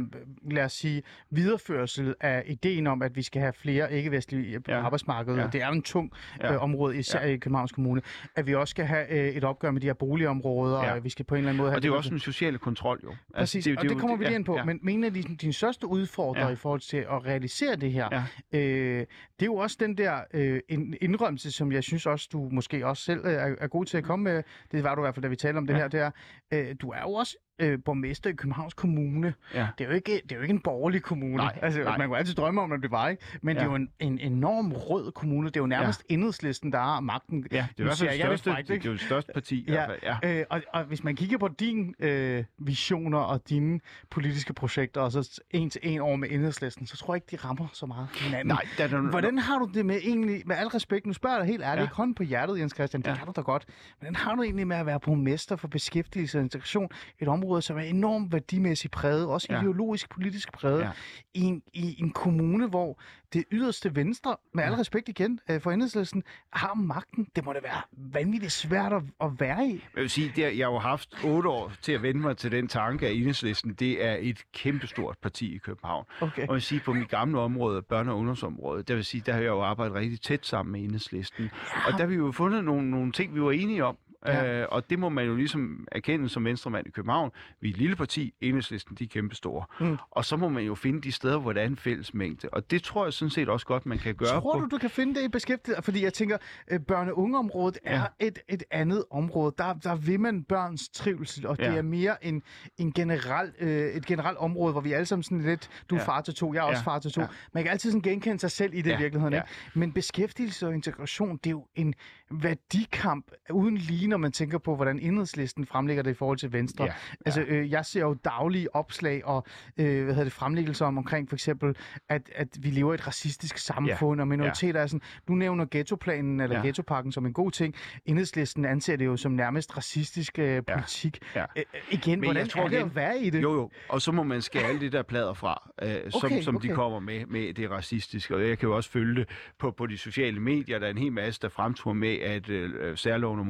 [SPEAKER 1] lad os sige, videreførsel af ideen om, at vi skal have flere ikke-vestlige på ja.
[SPEAKER 2] Ja.
[SPEAKER 1] arbejdsmarkedet,
[SPEAKER 2] Ja.
[SPEAKER 1] det er en tung
[SPEAKER 2] Ja.
[SPEAKER 1] øh, område, især ja.
[SPEAKER 2] Ja.
[SPEAKER 1] i Københavns Kommune, at vi også skal have øh, et opgør med de her boligområder, ja.
[SPEAKER 2] Ja.
[SPEAKER 1] og at vi skal på en eller anden måde have...
[SPEAKER 2] Og det er jo også en social kontrol, jo.
[SPEAKER 1] Præcis, det, og det
[SPEAKER 2] jo-
[SPEAKER 1] kommer vi lige ind på,
[SPEAKER 2] ja,
[SPEAKER 1] men en af dine, dine største udfordrere ja.
[SPEAKER 2] Ja.
[SPEAKER 1] i forhold til at realisere det her,
[SPEAKER 2] Ja.
[SPEAKER 1] øh, det er jo også den der øh, en indrømmelse, som jeg synes også, du måske også selv øh, er, er god til at komme med. Det var du i hvert fald, da vi talte om det
[SPEAKER 2] Ja.
[SPEAKER 1] her. Det er, øh, du er jo også øh, borgmester i Københavns Kommune.
[SPEAKER 2] Ja.
[SPEAKER 1] Det er jo ikke, det er jo ikke en borgerlig kommune.
[SPEAKER 2] Nej,
[SPEAKER 1] altså,
[SPEAKER 2] nej.
[SPEAKER 1] Man kunne altid drømme om, at det var, ikke? Men ja. det er jo en, en enorm rød kommune. Det er jo nærmest ja. enhedslisten, der har magten.
[SPEAKER 2] Ja, det er
[SPEAKER 1] er
[SPEAKER 2] det største,
[SPEAKER 1] frækt,
[SPEAKER 2] det, det er jo det største parti.
[SPEAKER 1] Ja,
[SPEAKER 2] hvert fald, ja.
[SPEAKER 1] Øh, og, og hvis man kigger på dine øh, visioner og dine politiske projekter, og så en til en over med enhedslisten, så tror jeg ikke, de rammer så meget hinanden.
[SPEAKER 2] Nej, der, der,
[SPEAKER 1] Hvordan har du det med egentlig, med al respekt, nu spørger jeg dig helt ærligt, ja. Ikke hånden på hjertet, Jens Christian, det. Ja. kan du da godt. Hvordan har du egentlig med at være borgmester for beskæftigelse og integration, et område, som er enormt værdimæssigt præget, også ja. Ideologisk politisk præget, ja. I, en, i en kommune, hvor det yderste venstre, med al
[SPEAKER 2] Ja.
[SPEAKER 1] respekt igen øh, for enhedslisten, har magten. Det må da være vanvittigt svært at, at være i.
[SPEAKER 2] Jeg vil sige, det, er- jeg har jo haft otte år til at vende mig til den tanke, at Enhedslisten, det er et kæmpestort parti i København.
[SPEAKER 1] Okay.
[SPEAKER 2] Og jeg vil sige, på mit gamle område, børne- og ungdomsområde, der vil sige, der har jeg jo arbejdet rigtig tæt sammen med Enhedslisten. Ja. Og der har vi jo fundet nogle, nogle ting, vi var enige om.
[SPEAKER 1] Ja.
[SPEAKER 2] Ja. Øh, og det må man jo ligesom erkende som venstremand i København. Vi er et lille parti, enhedslisten, de er kæmpestore.
[SPEAKER 1] Mm.
[SPEAKER 2] Og så må man jo finde de steder, hvor der er en fælles mængde. Og det tror jeg sådan set også godt, man kan gøre.
[SPEAKER 1] Tror du, du kan finde det i beskæftiget? Fordi jeg tænker, øh, børne- og ungeområdet er
[SPEAKER 2] Ja.
[SPEAKER 1] et, et andet område. Der, der vil man børns trivsel, og det
[SPEAKER 2] Ja.
[SPEAKER 1] er mere en, en generel, øh, et generelt område, hvor vi alle sammen sådan lidt, du er
[SPEAKER 2] Ja.
[SPEAKER 1] far til to, jeg er også
[SPEAKER 2] Ja.
[SPEAKER 1] far til to.
[SPEAKER 2] Ja.
[SPEAKER 1] Man kan altid sådan genkende sig selv i det i
[SPEAKER 2] Ja.
[SPEAKER 1] virkeligheden.
[SPEAKER 2] Ja.
[SPEAKER 1] Ikke? Men beskæftigelse og integration, det er jo en værdikamp uden lige, når man tænker på, hvordan enhedslisten fremlægger det i forhold til Venstre.
[SPEAKER 2] Ja.
[SPEAKER 1] Altså, øh, jeg ser jo daglige opslag og øh, hvad hedder det, fremlæggelser om omkring for eksempel, at, at vi lever i et racistisk samfund, og minoriteter er sådan... Du nævner ghettoplanen eller
[SPEAKER 2] Ja.
[SPEAKER 1] ghettopakken som en god ting. Enhedslisten anser det jo som nærmest racistisk øh, politik.
[SPEAKER 2] Ja.
[SPEAKER 1] Øh, øh, igen,
[SPEAKER 2] Men
[SPEAKER 1] hvordan
[SPEAKER 2] jeg tror
[SPEAKER 1] er det
[SPEAKER 2] igen-
[SPEAKER 1] at være i det?
[SPEAKER 2] Jo, jo. Og så må man skære alle det der plader fra, øh, som,
[SPEAKER 1] Okay,
[SPEAKER 2] som
[SPEAKER 1] okay.
[SPEAKER 2] de kommer med, med det racistiske. Og jeg kan jo også følge det på, på de sociale medier. Der er en hel masse, der fremturer med, at øh, særloven om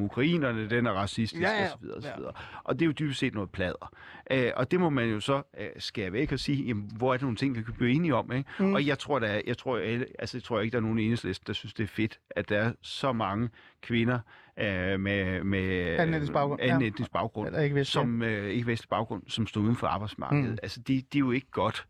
[SPEAKER 2] ukrainerne, den er racistisk
[SPEAKER 1] Ja, ja.
[SPEAKER 2] osv. Og, så
[SPEAKER 1] Ja.
[SPEAKER 2] videre. og det er jo dybest set noget plader. Øh, og det må man jo så øh, skære væk og sige, jamen, hvor er det nogle ting, vi kan blive enige om. Ikke? Mm. Og jeg tror, der er, jeg tror, alle, altså, jeg tror ikke, der er nogen i enhedslisten, der synes, det er fedt, at der er så mange kvinder øh, med, med
[SPEAKER 1] Anden etnisk baggrund, ja.
[SPEAKER 2] anden etnisk baggrund
[SPEAKER 1] Eller ikke vestlig.
[SPEAKER 2] som øh, ikke vestlig baggrund, som står uden for arbejdsmarkedet.
[SPEAKER 1] Mm.
[SPEAKER 2] Altså, det, det er jo ikke godt.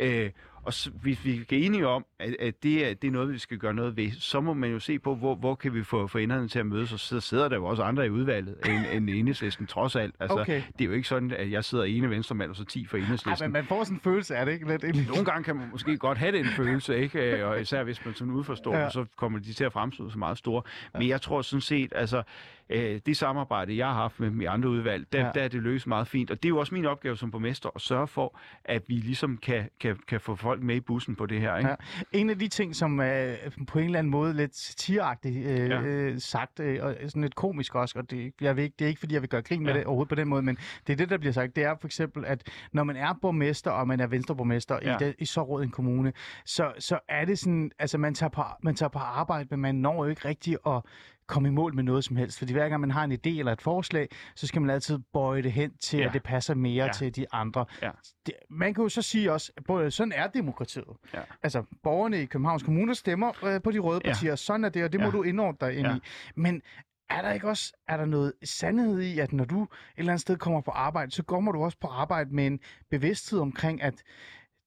[SPEAKER 2] Øh, og så, hvis vi er enige om, at, at det, er, det er noget, vi skal gøre noget ved, så må man jo se på, hvor, hvor kan vi få, enderne til at mødes, og så sidder der jo også andre i udvalget end, end enhedslisten, trods alt. Altså,
[SPEAKER 1] Okay.
[SPEAKER 2] Det er jo ikke sådan, at jeg sidder ene venstremand, og så 10 for
[SPEAKER 1] Ej,
[SPEAKER 2] enhedslisten.
[SPEAKER 1] men man får sådan en følelse af det, ikke? Lidt, egentlig.
[SPEAKER 2] Nogle gange kan man måske godt have den følelse, ikke? Og især hvis man sådan udforstår,
[SPEAKER 1] ja.
[SPEAKER 2] så kommer de til at fremstå så meget store. Men jeg tror sådan set, altså, øh, det samarbejde, jeg har haft med de andre udvalg, der,
[SPEAKER 1] Ja.
[SPEAKER 2] der er det løst meget fint. Og det er jo også min opgave som borgmester at sørge for, at vi ligesom kan, kan, kan få folk med i bussen på det her. Ikke?
[SPEAKER 1] Ja. En af de ting, som er på en eller anden måde lidt satireagtigt øh, ja. Øh, sagt, øh, og sådan lidt komisk også, og det, jeg ved ikke, det er ikke, fordi jeg vil gøre grin med
[SPEAKER 2] Ja.
[SPEAKER 1] det overhovedet på den måde, men det er det, der bliver sagt. Det er for eksempel, at når man er borgmester, og man er venstreborgmester ja. I, det, i så råd en kommune, så, så er det sådan, altså man tager, på, man tager på arbejde, men man når jo ikke rigtig at komme i mål med noget som helst. Fordi hver gang man har en idé eller et forslag, så skal man altid bøje det hen til, ja.
[SPEAKER 2] Ja.
[SPEAKER 1] at det passer mere ja.
[SPEAKER 2] Ja.
[SPEAKER 1] til de andre.
[SPEAKER 2] Ja.
[SPEAKER 1] Det, man kan jo så sige også, at sådan er demokratiet.
[SPEAKER 2] Ja.
[SPEAKER 1] Altså, borgerne i Københavns Kommune stemmer øh, på de røde
[SPEAKER 2] Ja.
[SPEAKER 1] partier. Sådan er det, og det må
[SPEAKER 2] Ja.
[SPEAKER 1] du indordne dig ind
[SPEAKER 2] Ja.
[SPEAKER 1] i. Men er der ikke også er der noget sandhed i, at når du et eller andet sted kommer på arbejde, så kommer du også på arbejde med en bevidsthed omkring, at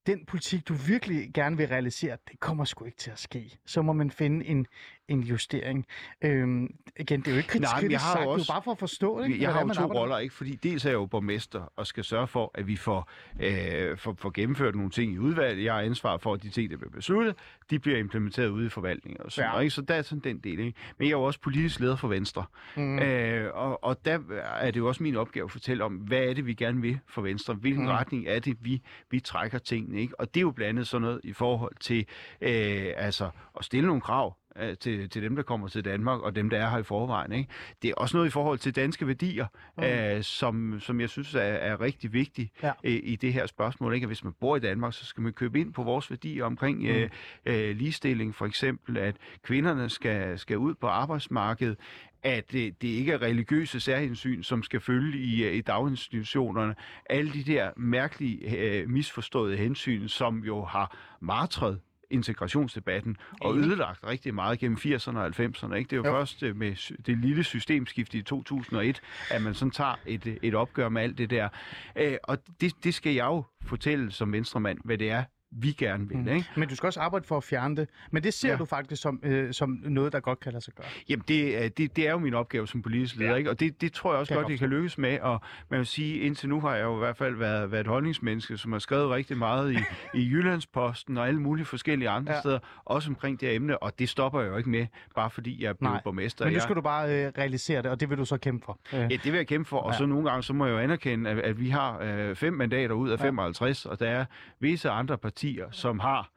[SPEAKER 1] den politik, du virkelig gerne vil realisere, det kommer sgu ikke til at ske. Så må man finde en, en justering. Øhm, igen, det er jo ikke kritisk,
[SPEAKER 2] Nej,
[SPEAKER 1] kritisk
[SPEAKER 2] jeg har
[SPEAKER 1] sagt,
[SPEAKER 2] jo
[SPEAKER 1] det er
[SPEAKER 2] også-
[SPEAKER 1] bare for at forstå det.
[SPEAKER 2] Jeg har jo to
[SPEAKER 1] arbejder.
[SPEAKER 2] roller, ikke? Fordi dels er jeg jo borgmester og skal sørge for, at vi får, øh, får, får gennemført nogle ting i udvalget. Jeg har ansvar for, at de ting, der bliver besluttet, de bliver implementeret ude i forvaltningen og sådan
[SPEAKER 1] Ja.
[SPEAKER 2] noget, ikke? Så der er sådan den del, ikke? Men jeg er jo også politisk leder for Venstre.
[SPEAKER 1] Mm.
[SPEAKER 2] Øh, og, og der er det jo også min opgave at fortælle om, hvad er det, vi gerne vil for Venstre? Hvilken
[SPEAKER 1] mm.
[SPEAKER 2] retning er det, vi, vi trækker tingene, ikke? Og det er jo blandt andet sådan noget i forhold til øh, altså, at stille nogle krav øh, til, til dem, der kommer til Danmark, og dem, der er her i forvejen. Ikke? Det er også noget i forhold til danske værdier,
[SPEAKER 1] Mm.
[SPEAKER 2] mm. øh, som, som jeg synes er, er rigtig vigtigt
[SPEAKER 1] Ja.
[SPEAKER 2] øh, i det her spørgsmål. Ikke? At hvis man bor i Danmark, så skal man købe ind på vores værdier omkring øh, øh, ligestilling, for eksempel, at kvinderne skal, skal ud på arbejdsmarkedet, at øh, det ikke er religiøse særhensyn, som skal følge i, øh, i daginstitutionerne. Alle de der mærkelige, øh, misforståede hensyn, som jo har martret integrationsdebatten og ødelagt rigtig meget gennem 80'erne og 90'erne. Ikke? Det er jo,
[SPEAKER 1] Jo.
[SPEAKER 2] først øh, med det lille systemskifte i 2001, at man sådan tager et, et opgør med alt det der. Øh, og det, det skal jeg jo fortælle som venstremand, hvad det er, vi gerne vil.
[SPEAKER 1] Mm.
[SPEAKER 2] Ikke?
[SPEAKER 1] Men du skal også arbejde for at fjerne det. Men det ser ja. Du faktisk som, øh, som noget, der godt kan lade sig gøre.
[SPEAKER 2] Jamen, det, er- det, det er jo min opgave som politisk leder,
[SPEAKER 1] Ja.
[SPEAKER 2] ikke? og det, det tror jeg også
[SPEAKER 1] Kan jeg
[SPEAKER 2] godt, jeg kan lykkes med. Og man vil sige, indtil nu har jeg jo i hvert fald været, været et holdningsmenneske, som har skrevet rigtig meget i, i Jyllandsposten og alle mulige forskellige andre
[SPEAKER 1] Ja.
[SPEAKER 2] steder, også omkring det emne, og det stopper jeg jo ikke med, bare fordi jeg er blevet
[SPEAKER 1] Nej,
[SPEAKER 2] borgmester.
[SPEAKER 1] Men nu
[SPEAKER 2] jeg,
[SPEAKER 1] skal du bare øh, realisere det, og det vil du så kæmpe for. Øh.
[SPEAKER 2] Ja, det vil jeg kæmpe for, og
[SPEAKER 1] Ja.
[SPEAKER 2] så nogle gange, så må jeg jo anerkende, at, at vi har øh, fem mandater ud af
[SPEAKER 1] Ja.
[SPEAKER 2] 55, og der er visse andre partier, som har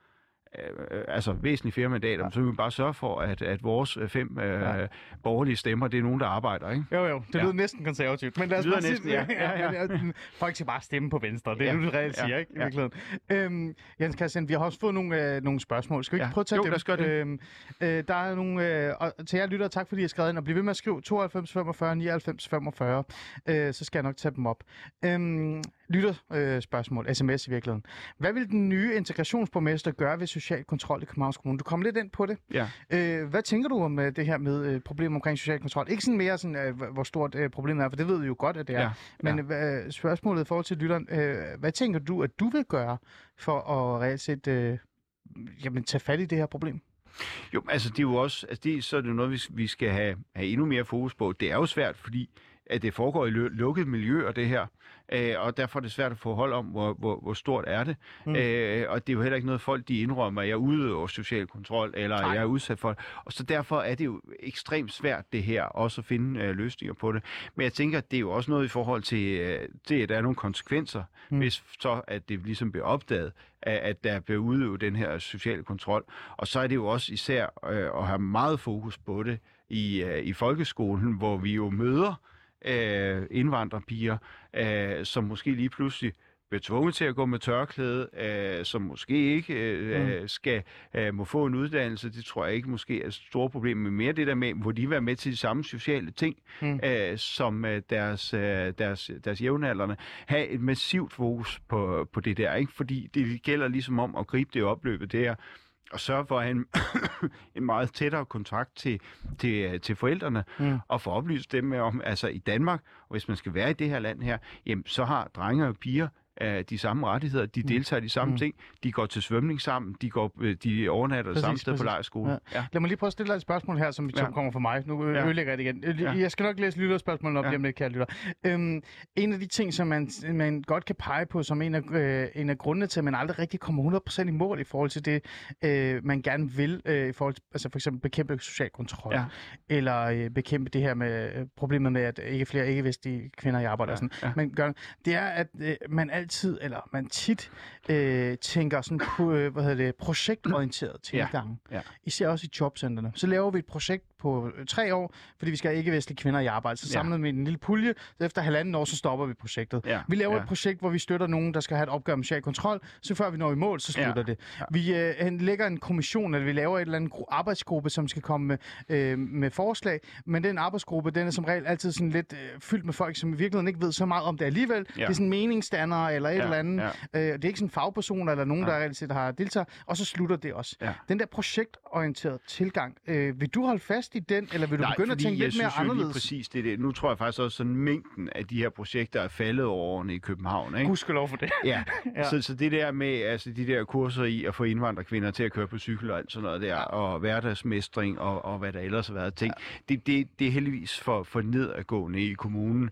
[SPEAKER 2] øh, altså væsentligt flere mandater, ja. så vil vi bare sørge for, at, at vores øh, fem øh,
[SPEAKER 1] Ja.
[SPEAKER 2] ja. borgerlige stemmer, det er nogen, der arbejder, ikke?
[SPEAKER 1] Jo, jo, det
[SPEAKER 2] Ja.
[SPEAKER 1] lyder næsten konservativt. Men lad os
[SPEAKER 2] Det lyder
[SPEAKER 1] bare sige-
[SPEAKER 2] næsten, ja. Ja, ja.
[SPEAKER 1] Folk skal bare stemme på Venstre. Det er
[SPEAKER 2] Ja.
[SPEAKER 1] det, du reelt
[SPEAKER 2] Ja.
[SPEAKER 1] siger, ikke? I
[SPEAKER 2] Ja.
[SPEAKER 1] virkeligheden. Øhm, Jens Christian, vi har også fået nogle, øh, nogle spørgsmål. Skal vi ikke
[SPEAKER 2] Ja.
[SPEAKER 1] prøve at tage
[SPEAKER 2] Jo,
[SPEAKER 1] dem?
[SPEAKER 2] lad os gøre det.
[SPEAKER 1] Øhm, øh, der er nogle... Øh, og til jer lytter, tak fordi I har skrevet ind, og bliv ved med at skrive 92 45 99 45. Øh, så skal jeg nok tage dem op. Øhm, lytter øh, spørgsmål, sms i virkeligheden. Hvad vil den nye integrationsborgmester gøre ved social kontrol i Københavns Kommune? Du kom lidt ind på det.
[SPEAKER 2] Ja.
[SPEAKER 1] Øh, hvad tænker du om øh, det her med øh, problemer omkring social kontrol? Ikke sådan mere sådan, øh, hvor stort øh, problemet er, for det ved vi jo godt, at det er.
[SPEAKER 2] Ja,
[SPEAKER 1] Men øh, spørgsmålet i forhold til lytteren, øh, hvad tænker du, at du vil gøre for at reelt set øh, jamen, tage fat i det her problem?
[SPEAKER 2] Jo, altså det er jo også, altså det, så er det noget, vi, vi skal have, have endnu mere fokus på. Det er jo svært, fordi at det foregår i lukket miljøer, det her. Øh, og derfor er det svært at få hold om, hvor, hvor, hvor stort er det. Mm. Øh, og det er jo heller ikke noget, folk de indrømmer, at jeg udøver social kontrol, eller
[SPEAKER 1] Nej.
[SPEAKER 2] jeg er udsat for det. Og så derfor er det jo ekstremt svært, det her, også at finde øh, løsninger på det. Men jeg tænker, at det er jo også noget i forhold til, øh, det, at der er nogle konsekvenser, mm. hvis så, at det ligesom bliver opdaget, at, at der bliver udøvet den her sociale kontrol. Og så er det jo også især øh, at have meget fokus på det i, øh, i folkeskolen, hvor vi jo møder øh, indvandrerpiger, øh, som måske lige pludselig bliver tvunget til at gå med tørklæde, øh, som måske ikke øh, mm. skal øh, må få en uddannelse. Det tror jeg ikke måske er et stort problem, men mere det der med, hvor de være med til de samme sociale ting, mm. øh, som øh, deres, øh, deres, deres jævnaldrende. Have et massivt fokus på, på det der, ikke? fordi det gælder ligesom om at gribe det opløbet der, og sørge for at have en, en meget tættere kontakt til, til, til forældrene, mm. og få oplyst dem med om, altså i Danmark, og hvis man skal være i det her land her, jamen, så har drenge og piger øh, de samme rettigheder, de deltager i de samme mm. ting, de går til svømning sammen, de, går, øh, de overnatter det samme
[SPEAKER 1] Præcis,
[SPEAKER 2] sted på
[SPEAKER 1] præcis.
[SPEAKER 2] lejerskolen.
[SPEAKER 1] Ja.
[SPEAKER 2] Ja.
[SPEAKER 1] Lad mig lige prøve at stille dig et spørgsmål her, som, som
[SPEAKER 2] Ja.
[SPEAKER 1] kommer fra mig. Nu ø-
[SPEAKER 2] Ja.
[SPEAKER 1] ødelægger jeg det igen. Øh,
[SPEAKER 2] Ja.
[SPEAKER 1] Jeg skal nok læse lytterspørgsmålene op
[SPEAKER 2] Ja.
[SPEAKER 1] lige om lidt, kære lytter. Øhm, en af de ting, som man, man godt kan pege på som en af, øh, en af grundene til, at man aldrig rigtig kommer 100% i mål i forhold til det, øh, man gerne vil, øh, i forhold til, altså for eksempel bekæmpe social kontrol,
[SPEAKER 2] Ja.
[SPEAKER 1] eller øh, bekæmpe det her med øh, problemet med, at ikke flere ikke-vestlige kvinder i arbejde.
[SPEAKER 2] Ja,
[SPEAKER 1] og sådan.
[SPEAKER 2] ja.
[SPEAKER 1] Man gør, det er, at øh, man altid, eller man tit øh, tænker sådan på, øh, hvad hedder det, projektorienteret tilgang.
[SPEAKER 2] ja.
[SPEAKER 1] Især også i jobcentrene. Så laver vi et projekt på øh, tre år, fordi vi skal have ikke-vestlige kvinder i arbejde. Så
[SPEAKER 2] Ja.
[SPEAKER 1] samler vi en lille pulje, så efter halvanden år, så stopper vi projektet.
[SPEAKER 2] Ja,
[SPEAKER 1] Vi laver
[SPEAKER 2] ja.
[SPEAKER 1] et projekt, hvor vi støtter nogen, der skal have et opgør med social kontrol, så før vi når i mål, så slutter
[SPEAKER 2] Ja,
[SPEAKER 1] det.
[SPEAKER 2] ja.
[SPEAKER 1] Vi øh, lægger en kommission, eller vi laver et eller andet gru- arbejdsgruppe, som skal komme med, øh, med forslag, men den arbejdsgruppe, den er som regel altid sådan lidt øh, fyldt med folk, som i virkeligheden ikke ved så meget om det alligevel.
[SPEAKER 2] Ja.
[SPEAKER 1] Det er sådan meningsdannere eller et
[SPEAKER 2] Ja,
[SPEAKER 1] eller andet.
[SPEAKER 2] ja.
[SPEAKER 1] Øh, det er ikke sådan fagpersoner eller nogen,
[SPEAKER 2] Ja.
[SPEAKER 1] der reelt set har deltaget, og så slutter det også.
[SPEAKER 2] Ja.
[SPEAKER 1] Den der projektorienterede tilgang, øh, vil du holde fast i den, eller vil du
[SPEAKER 2] Nej,
[SPEAKER 1] begynde at tænke lidt mere anderledes?
[SPEAKER 2] præcis det, er det. Nu tror jeg faktisk også, sådan mængden af de her projekter er faldet over årene i København. Ikke?
[SPEAKER 1] Gudskelov for det.
[SPEAKER 2] Ja,
[SPEAKER 1] Ja.
[SPEAKER 2] Så, så det der med altså de der kurser i at få indvandrerkvinder til at køre på cykel og alt sådan noget der, ja. og hverdagsmestring og, og hvad der ellers har været ting, ja. det, det, det er heldigvis for, for nedadgående i kommunen.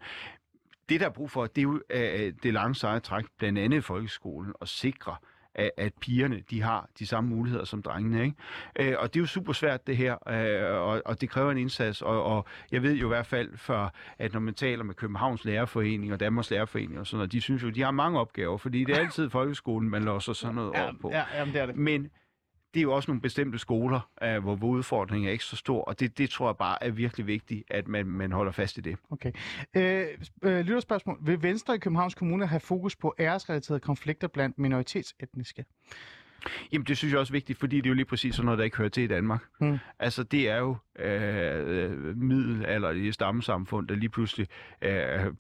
[SPEAKER 2] Det, der er brug for, det er jo øh, det lange seje træk, blandt andet i folkeskolen, at sikre, at, at pigerne de har de samme muligheder som drengene. Ikke? Øh, og det er jo super svært det her, øh, og, og det kræver en indsats. Og, og jeg ved jo i hvert fald, for, at når man taler med Københavns Lærerforening og Danmarks Lærerforening og sådan noget, de synes jo, de har mange opgaver, fordi det er altid folkeskolen, man låser sådan noget
[SPEAKER 1] Ja,
[SPEAKER 2] over på.
[SPEAKER 1] ja, jamen, det er det.
[SPEAKER 2] Men det er jo også nogle bestemte skoler, øh, hvor, udfordringen er ikke så stor, og det, det tror jeg bare er virkelig vigtigt, at man, man holder fast i det.
[SPEAKER 1] Okay. Øh, øh, lytterspørgsmål. Vil Venstre i Københavns Kommune have fokus på æresrelaterede konflikter blandt minoritetsetniske?
[SPEAKER 2] Jamen, det synes jeg også er vigtigt, fordi det er jo lige præcis sådan noget, der ikke hører til i Danmark.
[SPEAKER 1] Mm.
[SPEAKER 2] Altså, det er jo øh, middelalderlige stammesamfund, der lige pludselig øh, øh,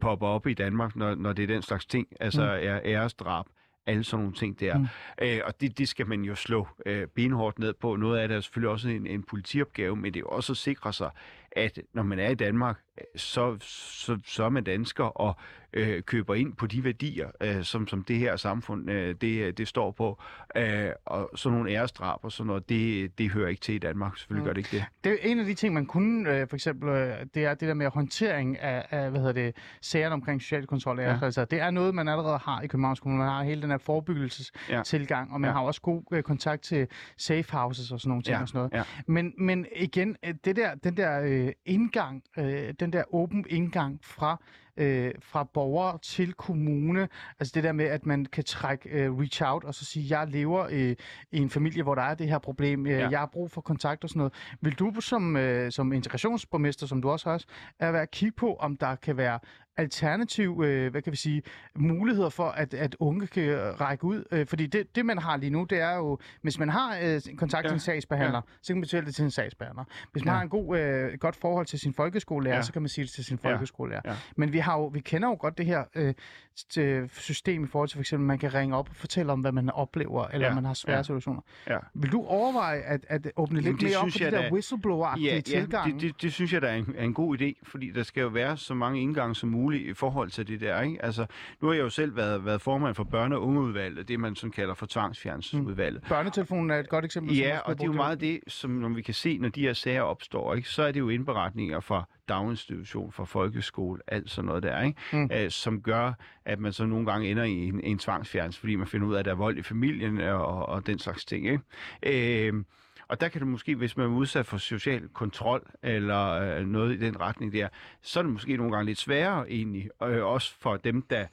[SPEAKER 2] popper op i Danmark, når, når det er den slags ting. Altså,
[SPEAKER 1] Mm.
[SPEAKER 2] er æresdrab, alle sådan nogle ting der.
[SPEAKER 1] Mm.
[SPEAKER 2] Øh, og det, det skal man jo slå øh, benhårdt ned på. Noget af det er selvfølgelig også en, en politiopgave, men det er jo også at sikre sig, at når man er i Danmark, så, så, så er man dansker og øh, køber ind på de værdier, øh, som, som det her samfund øh, det, det står på. Øh, og sådan nogle æresdrab og sådan noget, det, det hører ikke til i Danmark. Selvfølgelig
[SPEAKER 1] Mm.
[SPEAKER 2] gør det ikke det.
[SPEAKER 1] Det er en af de ting, man kunne, øh, for eksempel, øh, det er det der med håndtering af, af hvad hedder det, sagerne omkring social kontrol. Ja.
[SPEAKER 2] Ja.
[SPEAKER 1] Altså, det er noget, man allerede har i Københavns Kommune. Man har hele den her forebyggelsestilgang, og man
[SPEAKER 2] Ja.
[SPEAKER 1] har også god øh, kontakt til safe houses og sådan nogle ting
[SPEAKER 2] Ja,
[SPEAKER 1] og sådan noget.
[SPEAKER 2] ja.
[SPEAKER 1] Men, men igen, øh, det der, den der øh, indgang, øh, den der åben indgang fra øh, fra borger til kommune. Altså det der med, at man kan trække øh, reach out og så sige, jeg lever øh, i en familie, hvor der er det her problem. Øh,
[SPEAKER 2] Ja.
[SPEAKER 1] Jeg har brug for kontakt og sådan noget. Vil du som, øh, som integrationsborgmester, som du også har, er være at kigge på, om der kan være alternativ, øh, hvad kan vi sige, muligheder for, at, at unge kan række ud? Øh, fordi det, det, man har lige nu, det er jo, hvis man har øh, kontakt til
[SPEAKER 2] Ja,
[SPEAKER 1] en sagsbehandler,
[SPEAKER 2] ja.
[SPEAKER 1] så kan man betale det til en sagsbehandler. Hvis man
[SPEAKER 2] Ja.
[SPEAKER 1] har en god, øh, godt forhold til sin folkeskolelærer,
[SPEAKER 2] Ja.
[SPEAKER 1] så kan man sige det til sin
[SPEAKER 2] Ja.
[SPEAKER 1] folkeskolelærer.
[SPEAKER 2] Ja.
[SPEAKER 1] Men vi, har jo, vi kender jo godt det her øh, t- system i forhold til, for eksempel, man kan ringe op og fortælle om, hvad man oplever, eller
[SPEAKER 2] Ja,
[SPEAKER 1] man har svære
[SPEAKER 2] ja.
[SPEAKER 1] situationer.
[SPEAKER 2] Ja.
[SPEAKER 1] Vil du overveje at, at åbne
[SPEAKER 2] Jamen,
[SPEAKER 1] lidt
[SPEAKER 2] det
[SPEAKER 1] mere op
[SPEAKER 2] synes
[SPEAKER 1] for de
[SPEAKER 2] jeg
[SPEAKER 1] der
[SPEAKER 2] da-
[SPEAKER 1] whistleblower-agtige
[SPEAKER 2] Ja, ja
[SPEAKER 1] tilgange?
[SPEAKER 2] det, det, det synes jeg, der er en, er en god idé, fordi der skal jo være så mange indgange som muligt i forhold til det der. Ikke? Altså, nu har jeg jo selv været, været formand for børne- og ungeudvalget, det man sådan kalder for tvangsfjernelsesudvalget.
[SPEAKER 1] Børnetelefonen er et godt eksempel.
[SPEAKER 2] Ja, og det er jo meget det, som når vi kan se, når de her sager opstår, ikke, så er det jo indberetninger fra daginstitution, fra folkeskole, alt sådan noget der, ikke?
[SPEAKER 1] Mm.
[SPEAKER 2] Øh, som gør, at man så nogle gange ender i en, en tvangsfjernelse, fordi man finder ud af, at der er vold i familien og, og den slags ting. Ikke? Øh, og der kan det måske, hvis man er udsat for social kontrol eller øh, noget i den retning der, så er det måske nogle gange lidt sværere egentlig, øh, også for dem, der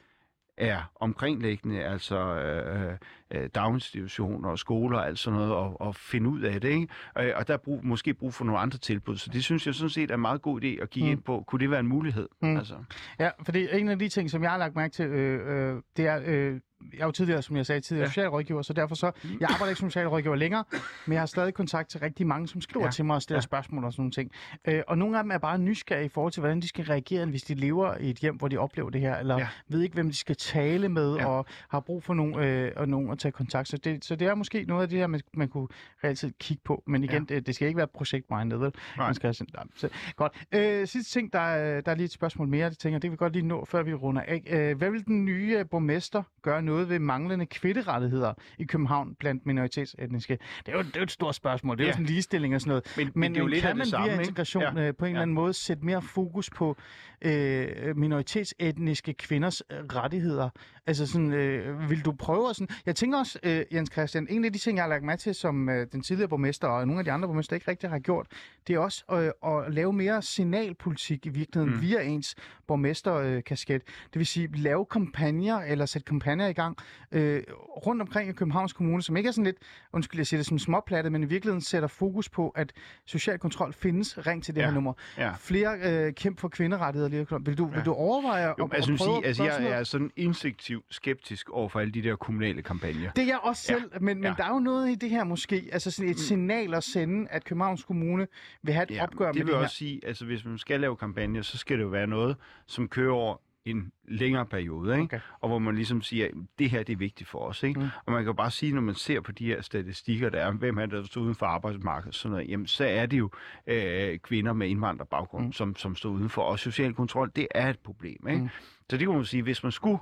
[SPEAKER 2] er omkringliggende, altså øh, øh, daginstitutioner og skoler og alt sådan noget, og, og finde ud af det. Ikke? Øh, og der er brug, måske brug for nogle andre tilbud. Så det synes jeg sådan set er en meget god idé at kigge
[SPEAKER 1] Mm.
[SPEAKER 2] ind på. Kunne det være en mulighed?
[SPEAKER 1] Mm.
[SPEAKER 2] Altså,
[SPEAKER 1] Ja, fordi en af de ting, som jeg har lagt mærke til, øh, øh, det er, øh, jeg er jo tidligere, som jeg sagde, tidligere ja. Socialrådgiver, så derfor så, jeg arbejder ikke som socialrådgiver længere, men jeg har stadig kontakt til rigtig mange, som skriver ja. Til mig og stiller ja. Spørgsmål og sådan nogle ting. Øh, og nogle af dem er bare nysgerrige i forhold til, hvordan de skal reagere, hvis de lever i et hjem, hvor de oplever det her, eller ja. Ved ikke, hvem de skal tale med, ja. Og har brug for nogen, øh, og nogen at tage kontakt. Så det, så det er måske noget af det her, man, man kunne reelt kigge på. Men igen, ja. det, det skal ikke være projektmindet, vel? Man skal, sådan- nej, så, godt. Øh, sidste ting, der, er- der er lige et spørgsmål mere, det tænker det vil vi godt lige nå, før vi runder af. Øh, hvad vil den nye borgmester gøre noget ved manglende kvinderettigheder i København blandt minoritetsetniske? Det er jo, det er jo et stort spørgsmål. Det er jo
[SPEAKER 2] Ja.
[SPEAKER 1] sådan ligestilling og sådan noget.
[SPEAKER 2] men, men, det er jo lidt
[SPEAKER 1] kan man
[SPEAKER 2] det samme,
[SPEAKER 1] via
[SPEAKER 2] ikke?
[SPEAKER 1] integration
[SPEAKER 2] Ja.
[SPEAKER 1] øh, på en eller
[SPEAKER 2] Ja.
[SPEAKER 1] anden måde sætte mere fokus på øh, minoritetsetniske kvinders øh, rettigheder? Altså sådan, øh, vil du prøve at sådan... Jeg tænker også, øh, Jens Christian, en af de ting, jeg har lagt med til, som øh, den tidligere borgmester og nogle af de andre borgmester ikke rigtig har gjort, det er også øh, at lave mere signalpolitik i virkeligheden mm. Via ens borgmesterkasket. Det vil sige, lave kampagner eller sætte kampagner i gang øh, rundt omkring i Københavns Kommune, som ikke er sådan lidt, undskyld, jeg siger det som småplatte, men i virkeligheden sætter fokus på, at social kontrol findes. Ring til det
[SPEAKER 2] Ja.
[SPEAKER 1] her nummer.
[SPEAKER 2] Ja.
[SPEAKER 1] Flere øh, kæmp for kvinderettigheder. lige Vil du, vil
[SPEAKER 2] Ja.
[SPEAKER 1] du overveje
[SPEAKER 2] Jo,
[SPEAKER 1] at,
[SPEAKER 2] altså,
[SPEAKER 1] at
[SPEAKER 2] vil
[SPEAKER 1] prøve
[SPEAKER 2] sige, altså, jeg
[SPEAKER 1] noget?
[SPEAKER 2] er sådan instinktivt skeptisk over for alle de der kommunale kampagner.
[SPEAKER 1] Det er jeg også
[SPEAKER 2] Ja.
[SPEAKER 1] selv, men, men
[SPEAKER 2] Ja.
[SPEAKER 1] der er jo noget i det her måske, altså sådan et signal at sende, at Københavns Kommune vil have et
[SPEAKER 2] Ja,
[SPEAKER 1] opgør
[SPEAKER 2] det
[SPEAKER 1] med
[SPEAKER 2] vil
[SPEAKER 1] det her.
[SPEAKER 2] også sige, altså hvis man skal lave kampagner, så skal det jo være noget, som kører over en længere periode, ikke?
[SPEAKER 1] Okay.
[SPEAKER 2] og hvor man ligesom siger, det her det er vigtigt for os. Ikke?
[SPEAKER 1] Mm.
[SPEAKER 2] Og man kan jo bare sige, når man ser på de her statistikker, der er, hvem er der står uden for arbejdsmarkedet, sådan noget, jamen, så er det jo øh, kvinder med indvandrerbaggrund,
[SPEAKER 1] Mm.
[SPEAKER 2] som, som står udenfor. Og social kontrol, det er et problem. Ikke?
[SPEAKER 1] Mm.
[SPEAKER 2] Så det kan man sige, hvis man skulle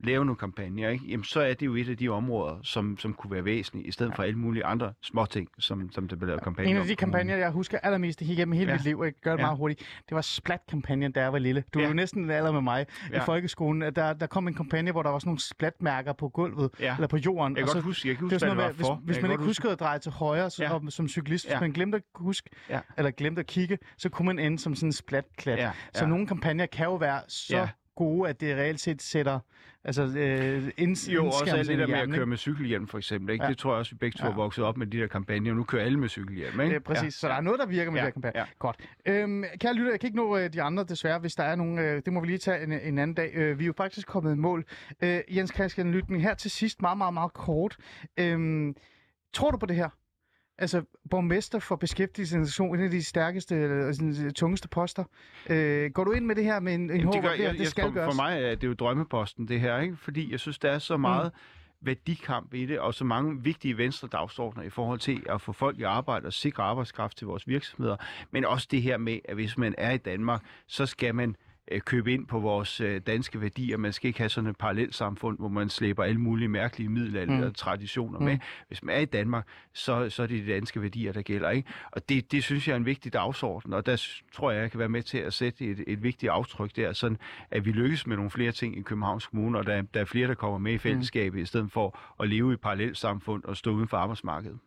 [SPEAKER 2] lave nogle kampagner, ikke? Jamen, så er det jo et af de områder, som, som kunne være væsentlige, i stedet ja. for alle mulige andre småting, som, som der bliver lavet kampagner
[SPEAKER 1] En af de
[SPEAKER 2] i
[SPEAKER 1] kampagner, jeg husker allermest igennem hele
[SPEAKER 2] Ja.
[SPEAKER 1] mit liv, og jeg gør det
[SPEAKER 2] Ja.
[SPEAKER 1] meget hurtigt, det var Splat-kampagnen, da jeg var lille. Du er
[SPEAKER 2] Ja.
[SPEAKER 1] jo næsten alder med mig i
[SPEAKER 2] Ja.
[SPEAKER 1] folkeskolen. Der, der kom en kampagne, hvor der var sådan nogle splatmærker på gulvet,
[SPEAKER 2] Ja.
[SPEAKER 1] eller på jorden.
[SPEAKER 2] Jeg
[SPEAKER 1] og
[SPEAKER 2] kan
[SPEAKER 1] så,
[SPEAKER 2] godt huske, jeg kan
[SPEAKER 1] det var
[SPEAKER 2] huske, hvad det var
[SPEAKER 1] hvis,
[SPEAKER 2] for.
[SPEAKER 1] hvis
[SPEAKER 2] Jeg
[SPEAKER 1] man ikke huskede at dreje til højre så,
[SPEAKER 2] Ja.
[SPEAKER 1] og, som cyklist, hvis
[SPEAKER 2] Ja.
[SPEAKER 1] man glemte at huske,
[SPEAKER 2] Ja.
[SPEAKER 1] eller glemte at kigge, så kunne man ende som sådan en splat-klat.
[SPEAKER 2] Ja,
[SPEAKER 1] Så
[SPEAKER 2] ja.
[SPEAKER 1] nogle kampagner kan jo være så
[SPEAKER 2] Ja.
[SPEAKER 1] gode, at det reelt set sætter altså, øh, inds,
[SPEAKER 2] Jo, også alt det der med at køre med cykelhjelm, for eksempel. Ikke?
[SPEAKER 1] Ja.
[SPEAKER 2] Det tror jeg også, vi begge to
[SPEAKER 1] Ja.
[SPEAKER 2] er vokset op med de der kampagner. Nu kører alle med cykelhjelm, ikke?
[SPEAKER 1] Det er præcis, ja. så der er noget, der virker med
[SPEAKER 2] Ja,
[SPEAKER 1] ja. det her kampagne.
[SPEAKER 2] ja.
[SPEAKER 1] Godt. Øhm, kære lytter, jeg kan ikke nå øh, de andre desværre, hvis der er nogen. Øh, det må vi lige tage en, en anden dag. Øh, vi er jo faktisk kommet i mål. Øh, Jens Christian Lytning, her til sidst meget, meget, meget kort. Øhm, tror du på det her? Altså, borgmester for beskæftigelsesinstitution, en af de stærkeste, eller sådan, tungeste poster. Øh, går du ind med det her med en, en håb,
[SPEAKER 2] det, gør, jeg,
[SPEAKER 1] det
[SPEAKER 2] jeg,
[SPEAKER 1] skal
[SPEAKER 2] for,
[SPEAKER 1] gøres?
[SPEAKER 2] for mig er det jo drømmeposten, det her, ikke? Fordi jeg synes, der er så meget mm. værdikamp i det, og så mange vigtige venstre dagsordner i forhold til at få folk i arbejde og sikre arbejdskraft til vores virksomheder. Men også det her med, at hvis man er i Danmark, så skal man øh, købe ind på vores øh, danske værdier. Man skal ikke have sådan et parallelt samfund, hvor man slæber alle mulige mærkelige middelalder
[SPEAKER 1] Mm.
[SPEAKER 2] mm. traditioner
[SPEAKER 1] Mm.
[SPEAKER 2] med. Hvis man er i Danmark, så, så er det de danske værdier, der gælder. Ikke? Og det, det synes jeg er en vigtig dagsorden, og der tror jeg, jeg kan være med til at sætte et, et vigtigt aftryk der, sådan at vi lykkes med nogle flere ting i Københavns Kommune, og der, der er flere, der kommer med i fællesskabet, mm. i stedet for at leve i et parallelt samfund og stå uden for arbejdsmarkedet.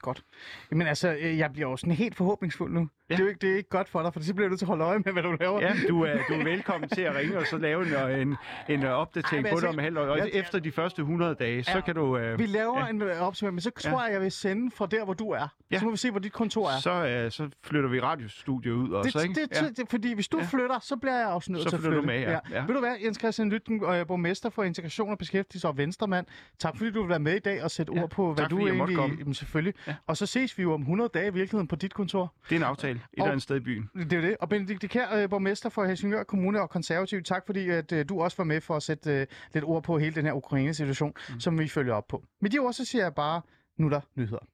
[SPEAKER 1] Godt. Jamen altså, øh, jeg bliver jo sådan helt forhåbningsfuld nu. Ja. Det, er jo ikke, det er ikke godt for dig, for så bliver du til at holde øje med, hvad du laver.
[SPEAKER 2] Ja, du er, du er velkommen til at ringe og så lave en, en, en øh, opdatering
[SPEAKER 1] Ej,
[SPEAKER 2] på
[SPEAKER 1] altså,
[SPEAKER 2] det om en halv år. Og
[SPEAKER 1] jeg-
[SPEAKER 2] efter de første 100 dage, så
[SPEAKER 1] Ja.
[SPEAKER 2] kan du... Øh,
[SPEAKER 1] Vi laver ja. en øh, opsummering, men så tror jeg, jeg vil sende fra der, hvor du er.
[SPEAKER 2] Ja.
[SPEAKER 1] Så må vi se, hvor dit kontor er.
[SPEAKER 2] så, øh, så flytter vi radiostudiet ud også,
[SPEAKER 1] det,
[SPEAKER 2] ikke?
[SPEAKER 1] det, det, det, fordi hvis du
[SPEAKER 2] Ja.
[SPEAKER 1] flytter, så bliver jeg også nødt
[SPEAKER 2] Så
[SPEAKER 1] til at
[SPEAKER 2] flytter
[SPEAKER 1] flytte.
[SPEAKER 2] du med, ja. Ja.
[SPEAKER 1] Ved du hvad, Jens Christian Lytten, øh, borgmester for integration og beskæftigelse og venstremand. Tak fordi du vil være med i dag og sætte
[SPEAKER 2] Ja.
[SPEAKER 1] ord på, hvad
[SPEAKER 2] Tak,
[SPEAKER 1] du
[SPEAKER 2] fordi jeg måtte
[SPEAKER 1] egentlig...
[SPEAKER 2] komme.
[SPEAKER 1] Jamen, selvfølgelig.
[SPEAKER 2] Ja.
[SPEAKER 1] Og så ses vi jo om 100 dage i virkeligheden på dit kontor.
[SPEAKER 2] Det er en aftale et eller andet sted i byen.
[SPEAKER 1] Det er det. Og Benedikt Kær, øh, borgmester for Helsingør Kommune og konservativ, tak fordi at, øh, du også var med for at sætte øh, lidt ord på hele den her Ukraine-situation, mm. som vi følger op på. Med de ord, så siger jeg bare, nu er der nyheder.